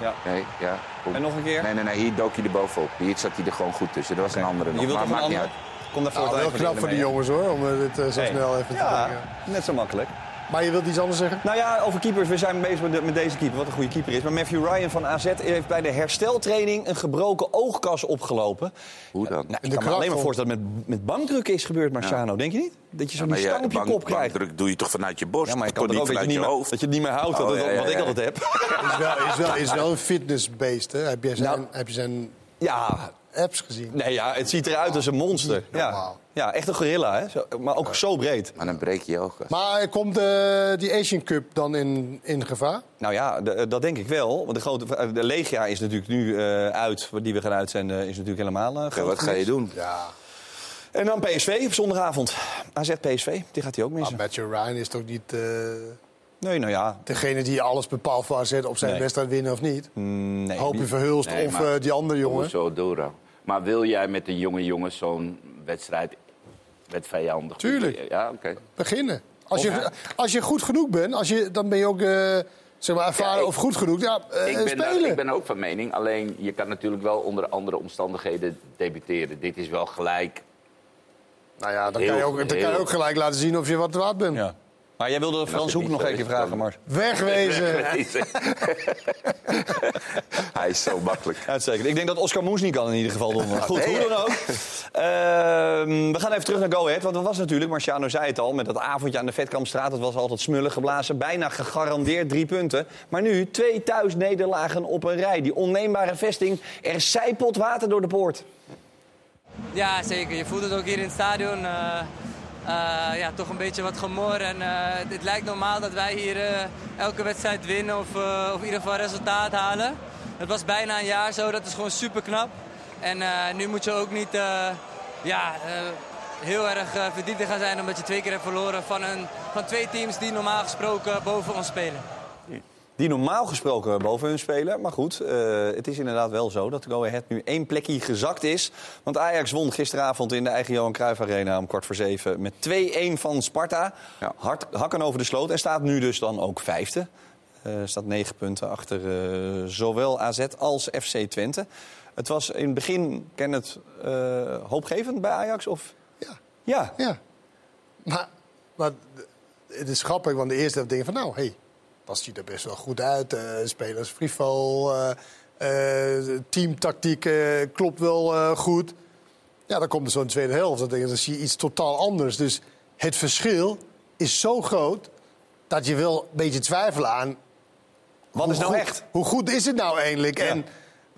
Ja. Nee, ja. En nog een keer? Nee, nee, nee. Hier dook hij er bovenop. Hier zat hij er gewoon goed tussen. Er was een andere nog. Je wilt maar maakt niet ander? uit. Kom daarvoor Nou, het wel knap voor die jongens hoor, om dit zo Hey. snel even te Ja, brengen. net zo makkelijk. Maar je wilt iets anders zeggen? Nou ja, over keepers. We zijn bezig met, de- met deze keeper. Wat een goede keeper is. Maar Matthew Ryan van AZ heeft bij de hersteltraining een gebroken oogkas opgelopen. Hoe dan? Nou, ik kan me alleen maar voorstellen dat met, met bankdrukken is gebeurd, Marciano. Denk je niet? Dat je zo'n maar stang op je bank- kop krijgt. bankdruk doe je toch vanuit je borst? Ja, maar je kan ook niet dat je, vanuit niet je meer, hoofd. dat je het niet meer houdt. dat Oh, ja, ja, wat ik ja. altijd heb. Is wel, is wel, is wel een fitnessbeest, hè? Heb je zijn, Nou. heb je zijn Ja, apps gezien? nee, ja, het ziet eruit als een monster. Ja, ja echt een gorilla, hè? Zo, maar ook zo breed. Maar dan breek je je ogen. Maar komt eh, die Asian Cup dan in, in gevaar? Nou ja, de- dat denk ik wel. Want de, grote, de Legia is natuurlijk nu eh, uit, die we gaan uitzenden, is natuurlijk helemaal uh, Oké, wat ga je doen? Ja. En dan PSV op zondagavond. AZ PSV, die gaat hij ook missen. Maar Matthew Ryan is toch niet eh, Nee, nou ja. degene die alles bepaalt voor AZ op zijn Nee. wedstrijd winnen of niet? Mm, nee. Hoop je Verhulst Nee, of maar- eh, die andere jongen? Zo door. Maar wil jij met een jonge jongen zo'n wedstrijd met vijandig? Tuurlijk. Ja, oké. Beginnen. Als Of- je, als je goed genoeg bent, als je, dan ben je ook eh, zeg maar ervaren Ja, ik- of goed genoeg. Ja, eh, ik, ben spelen. daar- ik ben ook van mening. Alleen je kan natuurlijk wel onder andere omstandigheden debuteren. Dit is wel gelijk. Nou ja, dan, Heel- kan je, ook, dan kan je ook gelijk laten zien of je wat waard bent. Ja. Maar jij wilde Frans Hoek nog een keer vragen, dan- Mart. Wegwezen! Hij is zo makkelijk. Uitstekend. Ik denk dat Oscar Moes niet kan in ieder geval donderdag. Goed, hoe dan ook. Ehm, we gaan even terug naar Go Ahead. Want dat was natuurlijk, Marciano zei het al... met dat avondje aan de Vetkampstraat. Dat was altijd smullen geblazen. Bijna gegarandeerd drie punten. Maar nu twee thuisnederlagen op een rij. Die onneembare vesting. Er zijpelt water door de poort. Ja, zeker. Je voelt het ook hier in het stadion. eh, ja, toch een beetje wat gemor. En, eh, het lijkt normaal dat wij hier eh, elke wedstrijd winnen of, eh, of in ieder geval resultaat halen. Het was bijna een jaar zo, dat is gewoon super knap. En eh, nu moet je ook niet eh, ja, eh, heel erg eh, verdiept gaan zijn omdat je twee keer hebt verloren van, een, van twee teams die normaal gesproken boven ons spelen. Die normaal gesproken boven hun spelen. Maar goed, eh, het is inderdaad wel zo dat Go Ahead nu één plekje gezakt is. Want Ajax won gisteravond in de eigen Johan Cruijff Arena om kwart voor zeven... met 2-1 van Sparta. Hard, hakken over de sloot. En staat nu dus dan ook vijfde. Eh staat negen punten achter eh, zowel AZ als FC Twente. Het was in het begin, ken het, eh, hoopgevend bij Ajax? Of? Ja. Ja. Ja. Maar, maar het is grappig, want de eerste denk je van... nou, hé, hey, dat ziet er best wel goed uit. eh, spelers frivol, eh, eh, teamtactiek klopt wel goed. Ja, dan komt er zo'n tweede helft. Dan, denk je, dan zie je iets totaal anders. Dus het verschil is zo groot dat je wel een beetje twijfelt aan... Wat is nou goed- echt? Hoe goed is het nou eigenlijk? En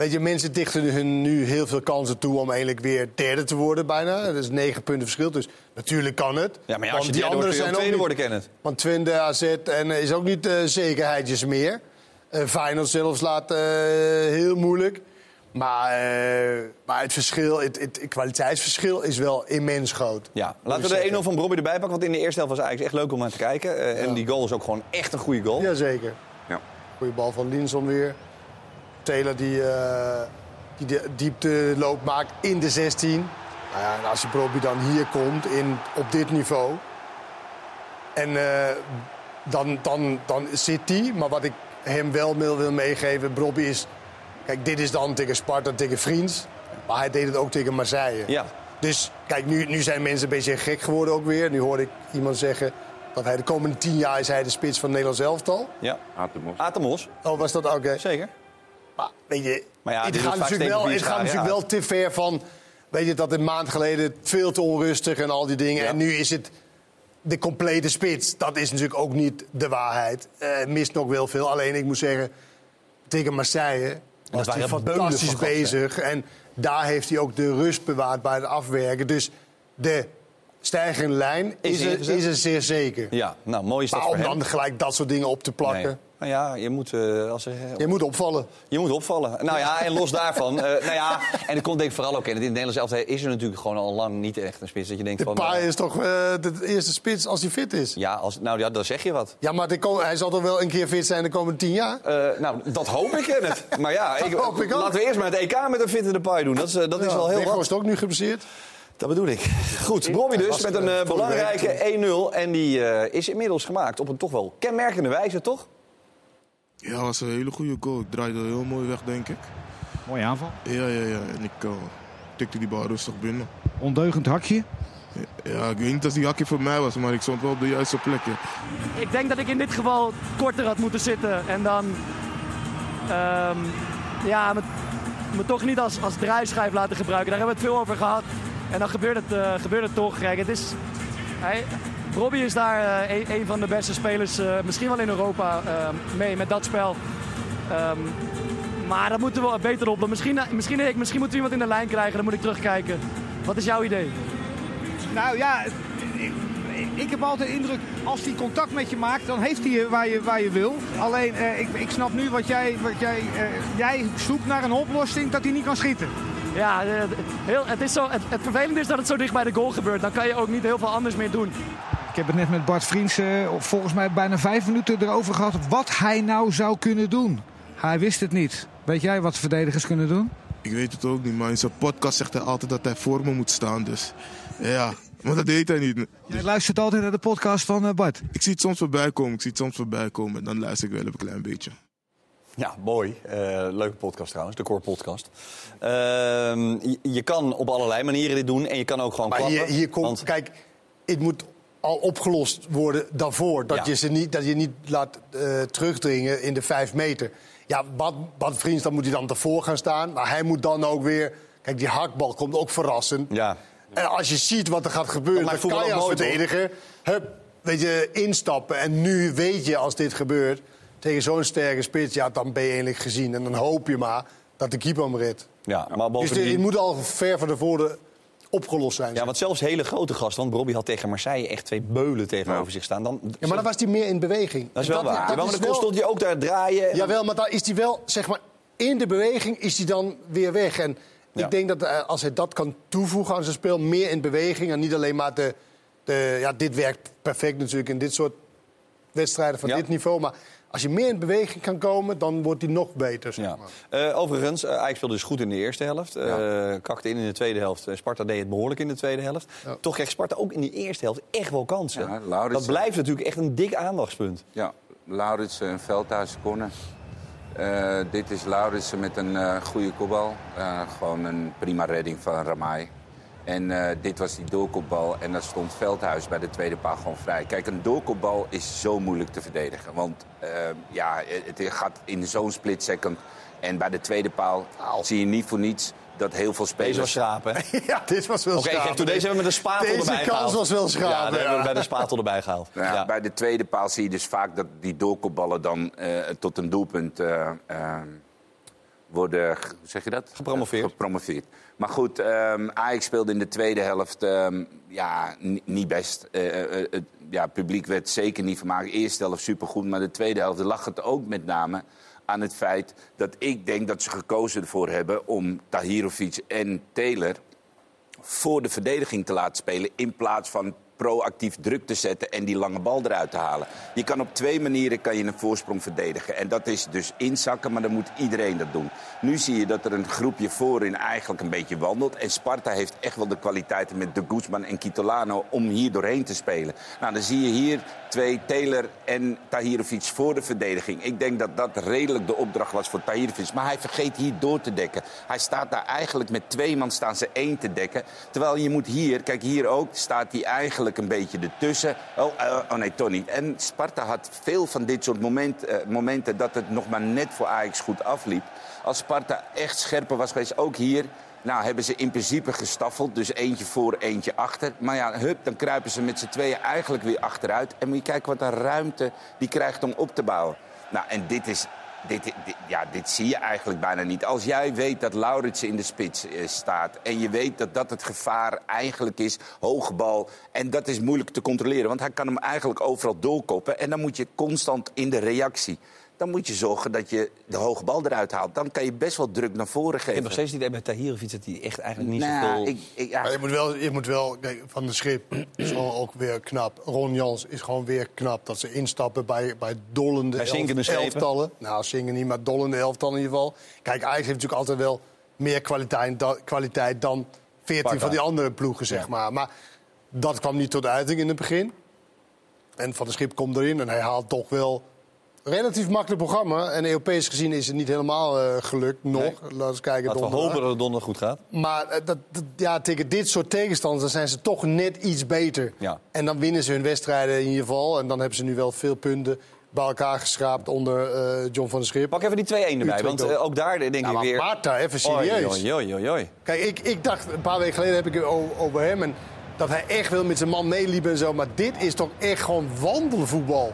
weet je, mensen dichten hun nu heel veel kansen toe om eigenlijk weer derde te worden bijna. Dat is negen punten verschil, dus natuurlijk kan het. Ja, maar ja, als Want je je ook ook tweede niet- worden, Kenneth. Want Twente, AZ en eh, is ook niet eh, zekerheidjes meer. Eh Feyenoord zelfs laat eh, heel moeilijk. Maar, eh, maar het verschil, het, het, het kwaliteitsverschil is wel immens groot. Ja, laten we de 1-0 zeggen. van Brobby erbij pakken. Want in de eerste helft was eigenlijk echt leuk om naar te kijken. Eh, En die goal is ook gewoon echt een goede goal. Jazeker. Ja. Goeie bal van Linson weer. Taylor die, eh, die de diepteloop maakt in de 16. Nou ja, en als je Brobby dan hier komt in, op dit niveau. En eh, dan, dan, dan zit hij. Maar wat ik hem wel wil, wil meegeven, Brobby is... Kijk, dit is dan tegen Sparta, tegen Vriends. Maar hij deed het ook tegen Marseille. Ja. Dus kijk, nu, nu zijn mensen een beetje gek geworden ook weer. Nu hoorde ik iemand zeggen dat hij de komende tien jaar is hij de spits van het Nederlands elftal. Ja. Atemos. Atemos. Oh, was dat oké? Zeker. Maar weet je, Maar ja, het gaat, natuurlijk wel, het gaat natuurlijk wel te ver van... Weet je, dat een maand geleden veel te onrustig en al die dingen. En nu is het de complete spits. Dat is natuurlijk ook niet de waarheid. Eh mist nog wel veel. Alleen ik moet zeggen, tegen Marseille was hij fantastisch bezig. En daar heeft hij ook de rust bewaard bij het afwerken. Dus de stijgende lijn Is is, er, is er zeer zeker. Ja, nou, mooi is dat Maar om dan gelijk dat soort dingen op te plakken... Nee. Nou ja, je moet, eh, als er, Je moet opvallen. je moet opvallen. Nou ja, en los daarvan. eh, nou ja, en dat komt denk ik vooral ook in. In het Nederlands elftal is er natuurlijk gewoon al lang niet echt een spits. Dat je denkt De van... paai eh, is toch eh, de eerste spits als hij fit is? ja, als, nou ja, dan zeg je wat. Ja, maar de hij zal toch wel een keer fit zijn de komende tien jaar? Eh, nou, dat hoop ik, Kenneth. Maar ja, ik, ik laten we eerst maar het EK met een fitte de paai doen. Dat is, eh, dat is wel heel wat. is ook nu geblesseerd. Dat bedoel ik. Goed, Bobby dus met een eh, belangrijke 1-0. En die eh, is inmiddels gemaakt op een toch wel kenmerkende wijze, toch? Ja, dat was een hele goede goal. Ik draaide heel mooi weg, denk ik. Mooie aanval. Ja, ja, ja. En ik uh, tikte die bal rustig binnen. Ondeugend hakje. Ja, ik weet niet of die hakje voor mij was, maar ik stond wel op de juiste plek. ja. Ik denk dat ik in dit geval korter had moeten zitten. En dan ehm, ja, me, me toch niet als, als draaischijf laten gebruiken. Daar hebben we het veel over gehad. En dan gebeurt het, eh, gebeurt het toch. Kijk, het is, hij, Robbie is daar eh, een, van de beste spelers, eh, misschien wel in Europa, eh, mee met dat spel. Ehm, maar dat moeten we beter op. Misschien, misschien, ik, misschien moeten we iemand in de lijn krijgen, dan moet ik terugkijken. Wat is jouw idee? Nou ja, ik, ik heb altijd de indruk, als hij contact met je maakt, dan heeft hij je waar je, waar je wil. Alleen, eh, ik, ik snap nu wat jij, wat jij, eh, jij zoekt naar een oplossing dat hij niet kan schieten. Ja, heel, het, is zo, het, het vervelende is dat het zo dicht bij de goal gebeurt. Dan kan je ook niet heel veel anders meer doen. Ik heb het net met Bart Vriends eh, volgens mij bijna vijf minuten erover gehad wat hij nou zou kunnen doen. Hij wist het niet. Weet jij wat verdedigers kunnen doen? Ik weet het ook niet, maar in zijn podcast zegt hij altijd dat hij voor me moet staan. Dus ja, maar dat deed hij niet. Jij luistert altijd naar de podcast van eh, Bart. Ik zie het soms voorbij komen, ik zie het soms voorbij komen. En dan luister ik wel een klein beetje. Ja, mooi. Eh, leuke podcast trouwens, de Core Podcast. Ehm, je, je kan op allerlei manieren dit doen en je kan ook gewoon Maar klappen. hier, hier komt, want- kijk, het moet al opgelost worden daarvoor. Dat, Ja. je, ze niet, dat je niet laat eh, terugdringen in de vijf meter. Ja, Bad, Bad Vriends, dan moet hij dan ervoor gaan staan. Maar hij moet dan ook weer... Kijk, die hakbal komt ook verrassend. Ja. En als je ziet wat er gaat gebeuren, dan kan je als verdediger... Hup, weet je, instappen. En nu weet je, als dit gebeurt... tegen zo'n sterke spits, ja, dan ben je eigenlijk gezien. En dan hoop je maar dat de keeper hem redt. Ja, maar Dus bovendien... het moet al ver van tevoren opgelost zijn. Ja, want zelfs hele grote gasten, want Robbie had tegen Marseille echt twee beulen tegenover zich staan. Dan, Ja, maar dan was hij meer in beweging. Dat is wel waar. dat Jawel, maar dan wel- stond hij ook daar draaien. Jawel, maar dan is hij wel, zeg maar, in de beweging is hij dan weer weg. En Ja. ik denk dat eh, als hij dat kan toevoegen aan zijn spel, meer in beweging en niet alleen maar de, de ja, dit werkt perfect natuurlijk in dit soort wedstrijden van Ja. dit niveau. Maar als je meer in beweging kan komen, dan wordt hij nog beter. Zeg Ja. maar. Eh, overigens, Ajax speelde dus goed in de eerste helft. Eh, kakte in in de tweede helft. Sparta deed het behoorlijk in de tweede helft. Toch kreeg Sparta ook in die eerste helft echt wel kansen. Dat blijft natuurlijk echt een dik aandachtspunt. Ja, Lauritsen en Veldhuis. Eh, dit is Lauritsen met een eh, goede kopbal. Eh, gewoon een prima redding van Ramai. En eh, dit was die doorkopbal en daar stond Veldhuis bij de tweede paal gewoon vrij. Kijk, een doorkopbal is zo moeilijk te verdedigen. Want eh, ja, het gaat in zo'n split second. En bij de tweede paal zie je niet voor niets dat heel veel spelers... Deze was schraap, hè? ja, dit was wel Oké, ik schaap. geef toe, deze hebben we met de spatel Deze erbij kans gehaald. was wel schaap, Ja, daar ja. hebben we bij de spatel erbij gehaald. Ja, Ja. Bij de tweede paal zie je dus vaak dat die doorkopballen dan eh, tot een doelpunt eh, eh, worden, hoe zeg je dat? Gepromoveerd. Gepromoveerd. Maar goed, ehm Ajax speelde in de tweede helft ehm, ja, ni- niet best. Eh, eh, het ja, het publiek werd zeker niet vermaakt. Eerste helft supergoed, maar de tweede helft lag het ook met name aan het feit dat ik denk dat ze gekozen ervoor hebben om Tahirovic en Taylor voor de verdediging te laten spelen... in plaats van proactief druk te zetten en die lange bal eruit te halen. Je kan op twee manieren kan je een voorsprong verdedigen. En dat is dus inzakken, maar dan moet iedereen dat doen. Nu zie je dat er een groepje voorin eigenlijk een beetje wandelt. En Sparta heeft echt wel de kwaliteiten met De Guzman en Kitolano... om hier doorheen te spelen. Nou, dan zie je hier twee, Taylor en Tahirovic voor de verdediging. Ik denk dat dat redelijk de opdracht was voor Tahirovic. Maar hij vergeet hier door te dekken. Hij staat daar eigenlijk met twee man staan ze één te dekken. Terwijl je moet hier, kijk hier ook, staat hij eigenlijk een beetje ertussen. Oh, eh, oh nee, niet. En Sparta had veel van dit soort moment, eh, momenten dat het nog maar net voor Ajax goed afliep. Als Sparta echt scherper was geweest, ook hier... Nou, hebben ze in principe gestaffeld. Dus eentje voor, eentje achter. Maar ja, hup, dan kruipen ze met z'n tweeën eigenlijk weer achteruit. En moet je kijken wat een ruimte die krijgt om op te bouwen. Nou, en dit is... Dit, dit- ja, dit zie je eigenlijk bijna niet. Als jij weet dat Lauritsen in de spits eh, staat... en je weet dat dat het gevaar eigenlijk is, hoge bal... en dat is moeilijk te controleren, want hij kan hem eigenlijk overal doorkoppen... en dan moet je constant in de reactie... dan moet je zorgen dat je de hoge bal eruit haalt. Dan kan je best wel druk naar voren Ik heb geven. nog steeds niet met Tahirovic dat hij echt eigenlijk niet Nou, zoveel... ik- ik- ja. Maar je moet wel, je moet wel kijk, van de schip is gewoon ook weer knap. Ron Jans is gewoon weer knap dat ze instappen bij, bij dollende Bij elf- elftallen. Nou, zingen niet, maar dollende elftallen in ieder geval. Kijk, Ajax heeft natuurlijk altijd wel meer kwaliteit, da- kwaliteit dan 14 Sparta. van die andere ploegen, zeg maar. Maar dat kwam niet tot uiting in het begin. En Van de Schip komt erin en hij haalt toch wel relatief makkelijk programma. En Europees gezien is het niet helemaal eh, gelukt. Nog. Laten we eens kijken. Laten we hopen dat het donderdag goed gaat. Maar eh, dat, dat- ja, tegen dit soort tegenstanders dan zijn ze toch net iets beter. Ja. En dan winnen ze hun wedstrijden in ieder geval. En dan hebben ze nu wel veel punten bij elkaar geschraapt onder eh, John van der Schip. Pak even die 2-1 erbij, want ook daar denk Ja, ik maar weer... Marta, even serieus. Kijk, ik, ik dacht een paar weken geleden heb ik het over hem. En dat hij echt wel met zijn man meeliep en zo. Maar dit is toch echt gewoon wandelvoetbal.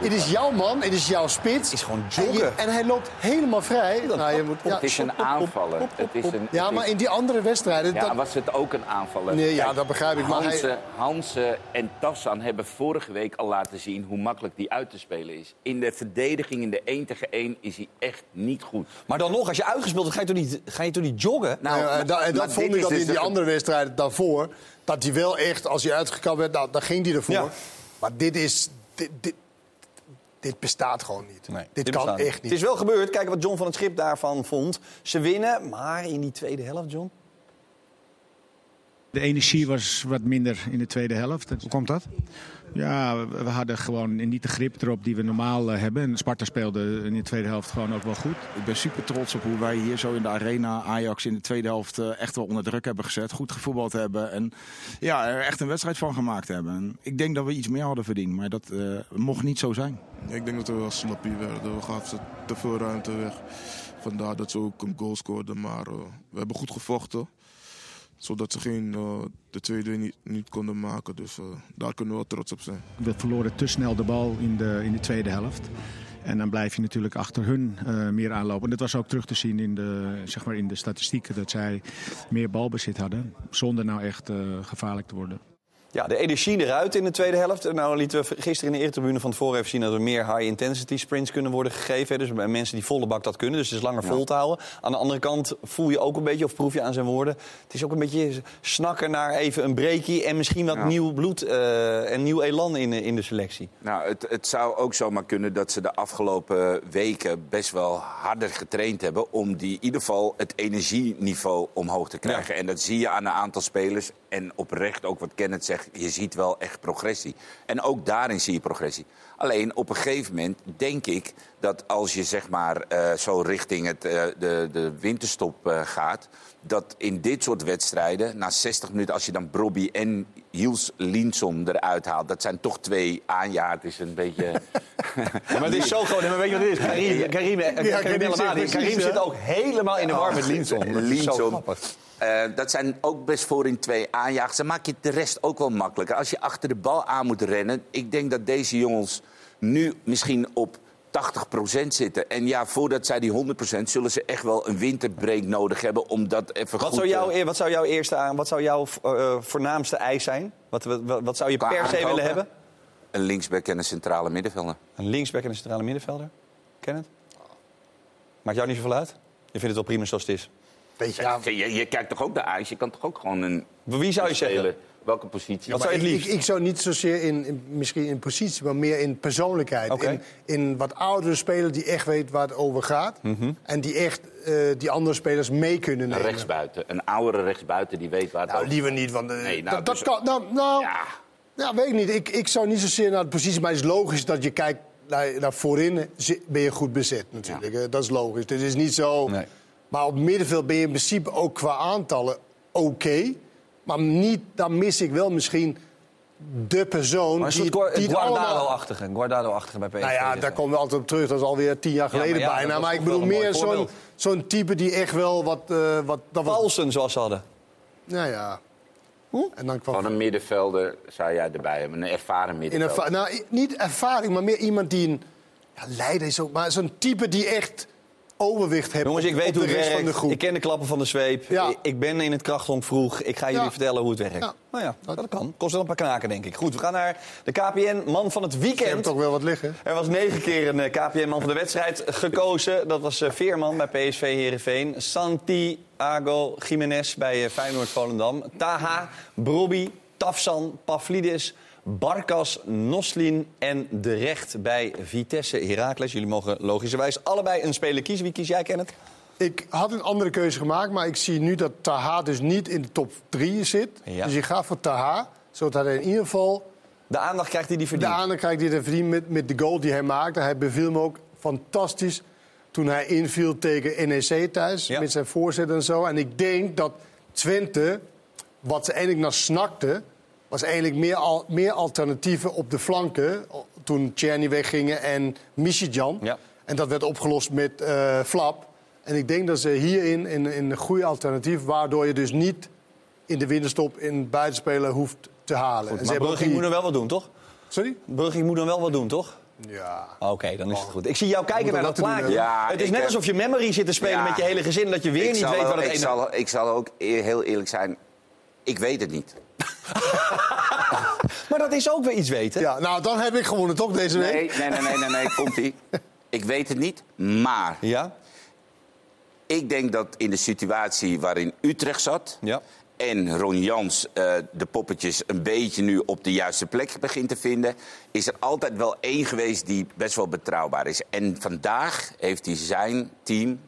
Het is jouw man, het is jouw spits. is gewoon En, je- en hij loopt helemaal vrij. Nou, je moet, ja, het is een aanvaller. Het is een, Ja, het maar in die andere wedstrijden... Ja, dat- was het ook een aanvaller. Nee, ja, dat begrijp ik, maar hij- Hansen, Hansen en Tassan hebben vorige week al laten zien hoe makkelijk die uit te spelen is. In de verdediging, in de 1 tegen 1, is hij echt niet goed. Maar dan nog, als je uitgespeeld hebt, ga je toch niet, ga je toch niet joggen? Nou, Ja, en da- en dat vond ik dat in die andere wedstrijden daarvoor. Dat hij wel echt, als hij uitgekapt werd, nou, dan ging hij ervoor. Ja. Maar dit is. Dit, dit, dit bestaat gewoon niet. dit, Dit kan bestaat echt niet. Het is wel gebeurd. Kijk wat John van het Schip daarvan vond. Ze winnen, maar in die tweede helft, John... De energie was wat minder in de tweede helft. Hoe komt dat? Ja, we hadden gewoon niet de grip erop die we normaal eh, hebben. En Sparta speelde in de tweede helft gewoon ook wel goed. Ik ben super trots op hoe wij hier zo in de arena Ajax in de tweede helft eh, echt wel onder druk hebben gezet. Goed gevoetbald hebben en ja, er echt een wedstrijd van gemaakt hebben. En ik denk dat we iets meer hadden verdiend, maar dat eh, mocht niet zo zijn. Ik denk dat we wel slappie werden. We gaven ze te veel ruimte weg. Vandaar dat ze ook een goal scoorden. Maar eh, we hebben goed gevochten. Zodat ze geen, eh, de tweede niet, niet konden maken. Dus eh, daar kunnen we wel trots op zijn. We verloren te snel de bal in de, in de tweede helft. En dan blijf je natuurlijk achter hun eh, meer aanlopen. En dat was ook terug te zien in de, zeg maar in de statistieken. Dat zij meer balbezit hadden. Zonder nou echt gevaarlijk te worden. Ja, de energie eruit in de tweede helft. Nou lieten we gisteren in de eertribune van tevoren even zien... dat er meer high-intensity sprints kunnen worden gegeven. Dus bij mensen die volle bak dat kunnen. Dus het is langer vol te houden. Aan de andere kant voel je ook een beetje, of proef je aan zijn woorden... het is ook een beetje snakken naar even een breakie... en misschien wat Ja. nieuw bloed eh, en nieuw elan in, in de selectie. Nou, het, het zou ook zomaar kunnen dat ze de afgelopen weken best wel harder getraind hebben om die, in ieder geval het energieniveau omhoog te krijgen. En dat zie je aan een aantal spelers. En oprecht ook wat Kenneth zegt, je ziet wel echt progressie. En ook daarin zie je progressie. Alleen op een gegeven moment denk ik dat als je zeg maar eh, zo richting het, eh, de, de winterstop eh, gaat, dat in dit soort wedstrijden, na 60 minuten, als je dan Brobby en Hiels Linson eruit haalt, dat zijn toch twee aanjaard is een beetje. Maar het is zo gewoon, maar weet je wat het is? Karim, Karim, Karim, Karim helemaal zit Karim ook helemaal in de war met Linson. Dat is zo Linson. Eh, dat zijn ook best voor in twee aanjagers. Dan maak je de rest ook wel makkelijker. Als je achter de bal aan moet rennen. Ik denk dat deze jongens nu misschien op 80% zitten. En ja, voordat zij die 100% zullen ze echt wel een winterbreak nodig hebben om dat even Wat goed zou, te- jouw, eer- wat zou jouw eerste aan, wat zou jouw eh, voornaamste eis zijn? Wat, wat, wat- wat zou je Qua per se aankopen? willen hebben? Een linksback en een centrale middenvelder. Een linksback en een centrale middenvelder? Ken het? Maakt jou niet zoveel uit? Je vindt het wel prima zoals het is. Weet je, je, je kijkt toch ook naar IJs? Je kan toch ook gewoon een. Wie zou je zeggen? speler- Welke positie? Maar ik, ik, ik zou niet zozeer in, in- misschien in positie, maar meer in persoonlijkheid. Oké. In, in wat oudere speler die echt weet waar het over gaat. Mhm. En die echt eh, die andere spelers mee kunnen Een nemen. rechtsbuiten. Een oudere rechtsbuiten die weet waar het Nou, over liever niet, want eh, Nee, nou, dat, dat dus- kan. Nou, nou ja. weet ik niet. Ik, ik zou niet zozeer naar de positie, maar het is logisch dat je kijkt naar, naar voorin. Ben je goed bezet natuurlijk. Dat is logisch. Dit is niet zo. Maar op middenveld ben je in principe ook qua aantallen oké. maar niet, dan mis ik wel misschien de persoon Maar een die, die het allemaal... Guardado-achtige. Guardado-achtige bij PSV. Nou ja, daar komen we altijd op terug. Dat is alweer tien jaar Ja, maar geleden ja, bijna. Maar ik bedoel meer zo'n type die echt wel wat... eh wat dat was, zoals ze hadden. nou ja. En dan kwam Gewoon een middenvelder zou jij erbij hebben. Een ervaren In middenvelder. erva- nou, niet ervaring, maar meer iemand die een... Ja, leider is ook... Maar zo'n type die echt overwicht heeft Jongens, ik op- weet op hoe de het rest van de werkt. groep. Ik ken de klappen van de zweep. Ja. Ik- ben in het krachthonk vroeg. Ik ga jullie Ja. vertellen hoe het werkt. Ja. Nou ja, dat kan. Kost wel een paar knaken, denk ik. Goed, we gaan naar de KPN Man van het Je Weekend. hebt toch wel wat liggen. Er was negen keer een eh, KPN-man van de wedstrijd gekozen. Dat was eh, Veerman bij PSV Heerenveen. Santiago Jiménez bij eh, Feyenoord Volendam. Taha, Brobby, Tafsan, Pavlidis, Barkas, Noslin en De Recht bij Vitesse Heracles. Jullie mogen logischerwijs allebei een speler kiezen. Wie kies jij, Kenneth? Ik had een andere keuze gemaakt, maar ik zie nu dat Taha dus niet in de top 3 zit. Ja. Dus ik ga voor Taha, zodat hij in ieder geval De aandacht krijgt hij die De verdient. aandacht krijgt hij verdient met, met de goal die hij maakte. Hij beviel me ook fantastisch toen hij inviel tegen NEC thuis. Ja. Met zijn voorzet en zo. En ik denk dat Twente, wat ze eigenlijk naar snakte... was eigenlijk meer, al, meer alternatieven op de flanken. Toen Tjerni weggingen en Michijan. Ja. En dat werd opgelost met eh, Flap. En ik denk dat ze hierin in, in een goede alternatief... waardoor je dus niet in de winterstop in buitenspeler hoeft te halen. En ze Maar Brugging die- moet dan wel wat doen, toch? Sorry? Brugging moet dan wel wat doen, toch? Ja. Oké, dan is het goed. Ik zie jou kijken naar dat plaatje. Ja, het is net heb- alsof je memory zit te spelen Ja. met je hele gezin... dat je weer ik niet weet wat het ik ene... zal, ik zal ook heel eerlijk zijn. Ik weet het niet. Maar dat is ook weer iets weten. Ja, nou, dan heb ik gewonnen toch deze week? Nee, nee, nee, nee, nee, nee komt-ie. Ik weet het niet, maar Ja? ik denk dat in de situatie waarin Utrecht zat... Ja. en Ron Jans eh, de poppetjes een beetje nu op de juiste plek begint te vinden... is er altijd wel één geweest die best wel betrouwbaar is. En vandaag heeft hij zijn team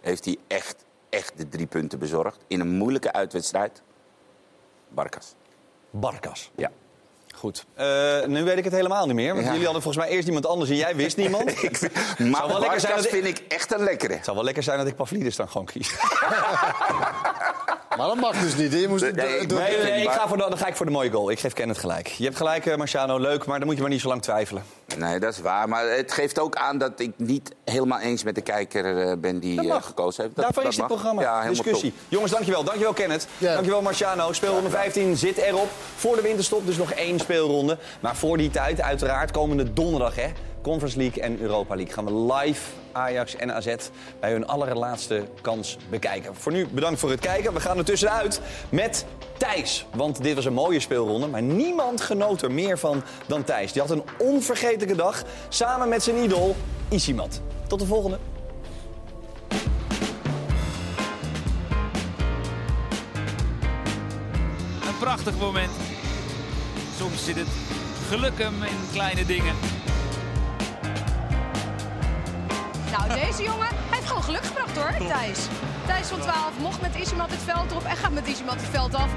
heeft hij echt, echt de drie punten bezorgd... in een moeilijke uitwedstrijd. Barkas. Barkas. Ja. Goed. Eh, nu weet ik het helemaal niet meer. Want Ja. jullie hadden volgens mij eerst iemand anders en jij wist niemand. Ik maar wel lekker zijn dat vind ik echt een lekkere. Het zou wel lekker zijn dat ik Pavlidis dan gewoon kies. Maar dat mag dus niet. Je moest, Nee, door- nee, door- Nee, nee, ik ga voor de, dan ga ik voor de mooie goal. Ik geef Kenneth gelijk. Je hebt gelijk, eh, Marciano. Leuk, maar dan moet je maar niet zo lang twijfelen. Nee, dat is waar. Maar het geeft ook aan dat ik niet helemaal eens met de kijker eh, ben die Dat eh, gekozen heeft. Dat, Daarvoor dat is dit mag. programma. Ja, helemaal Discussie. top. Jongens, dankjewel. Dankjewel, Kenneth. Ja. Dankjewel, Marciano. Speelronde 15 zit erop. Voor de winterstop dus nog één speelronde. Maar voor die tijd, uiteraard, komende donderdag, hè. Conference League en Europa League. Gaan we live Ajax en AZ bij hun allerlaatste kans bekijken. Voor nu bedankt voor het kijken. We gaan er tussenuit met Thijs. Want dit was een mooie speelronde, maar niemand genoot er meer van dan Thijs. Die had een onvergetelijke dag samen met zijn idool Isimat. Tot de volgende. Een prachtig moment. Soms zit het geluk hem in kleine dingen. Nou, deze jongen, hij heeft gewoon geluk gebracht hoor, Thijs. Thijs van 12 mocht met Isimat het veld op en gaat met Isimat het veld af.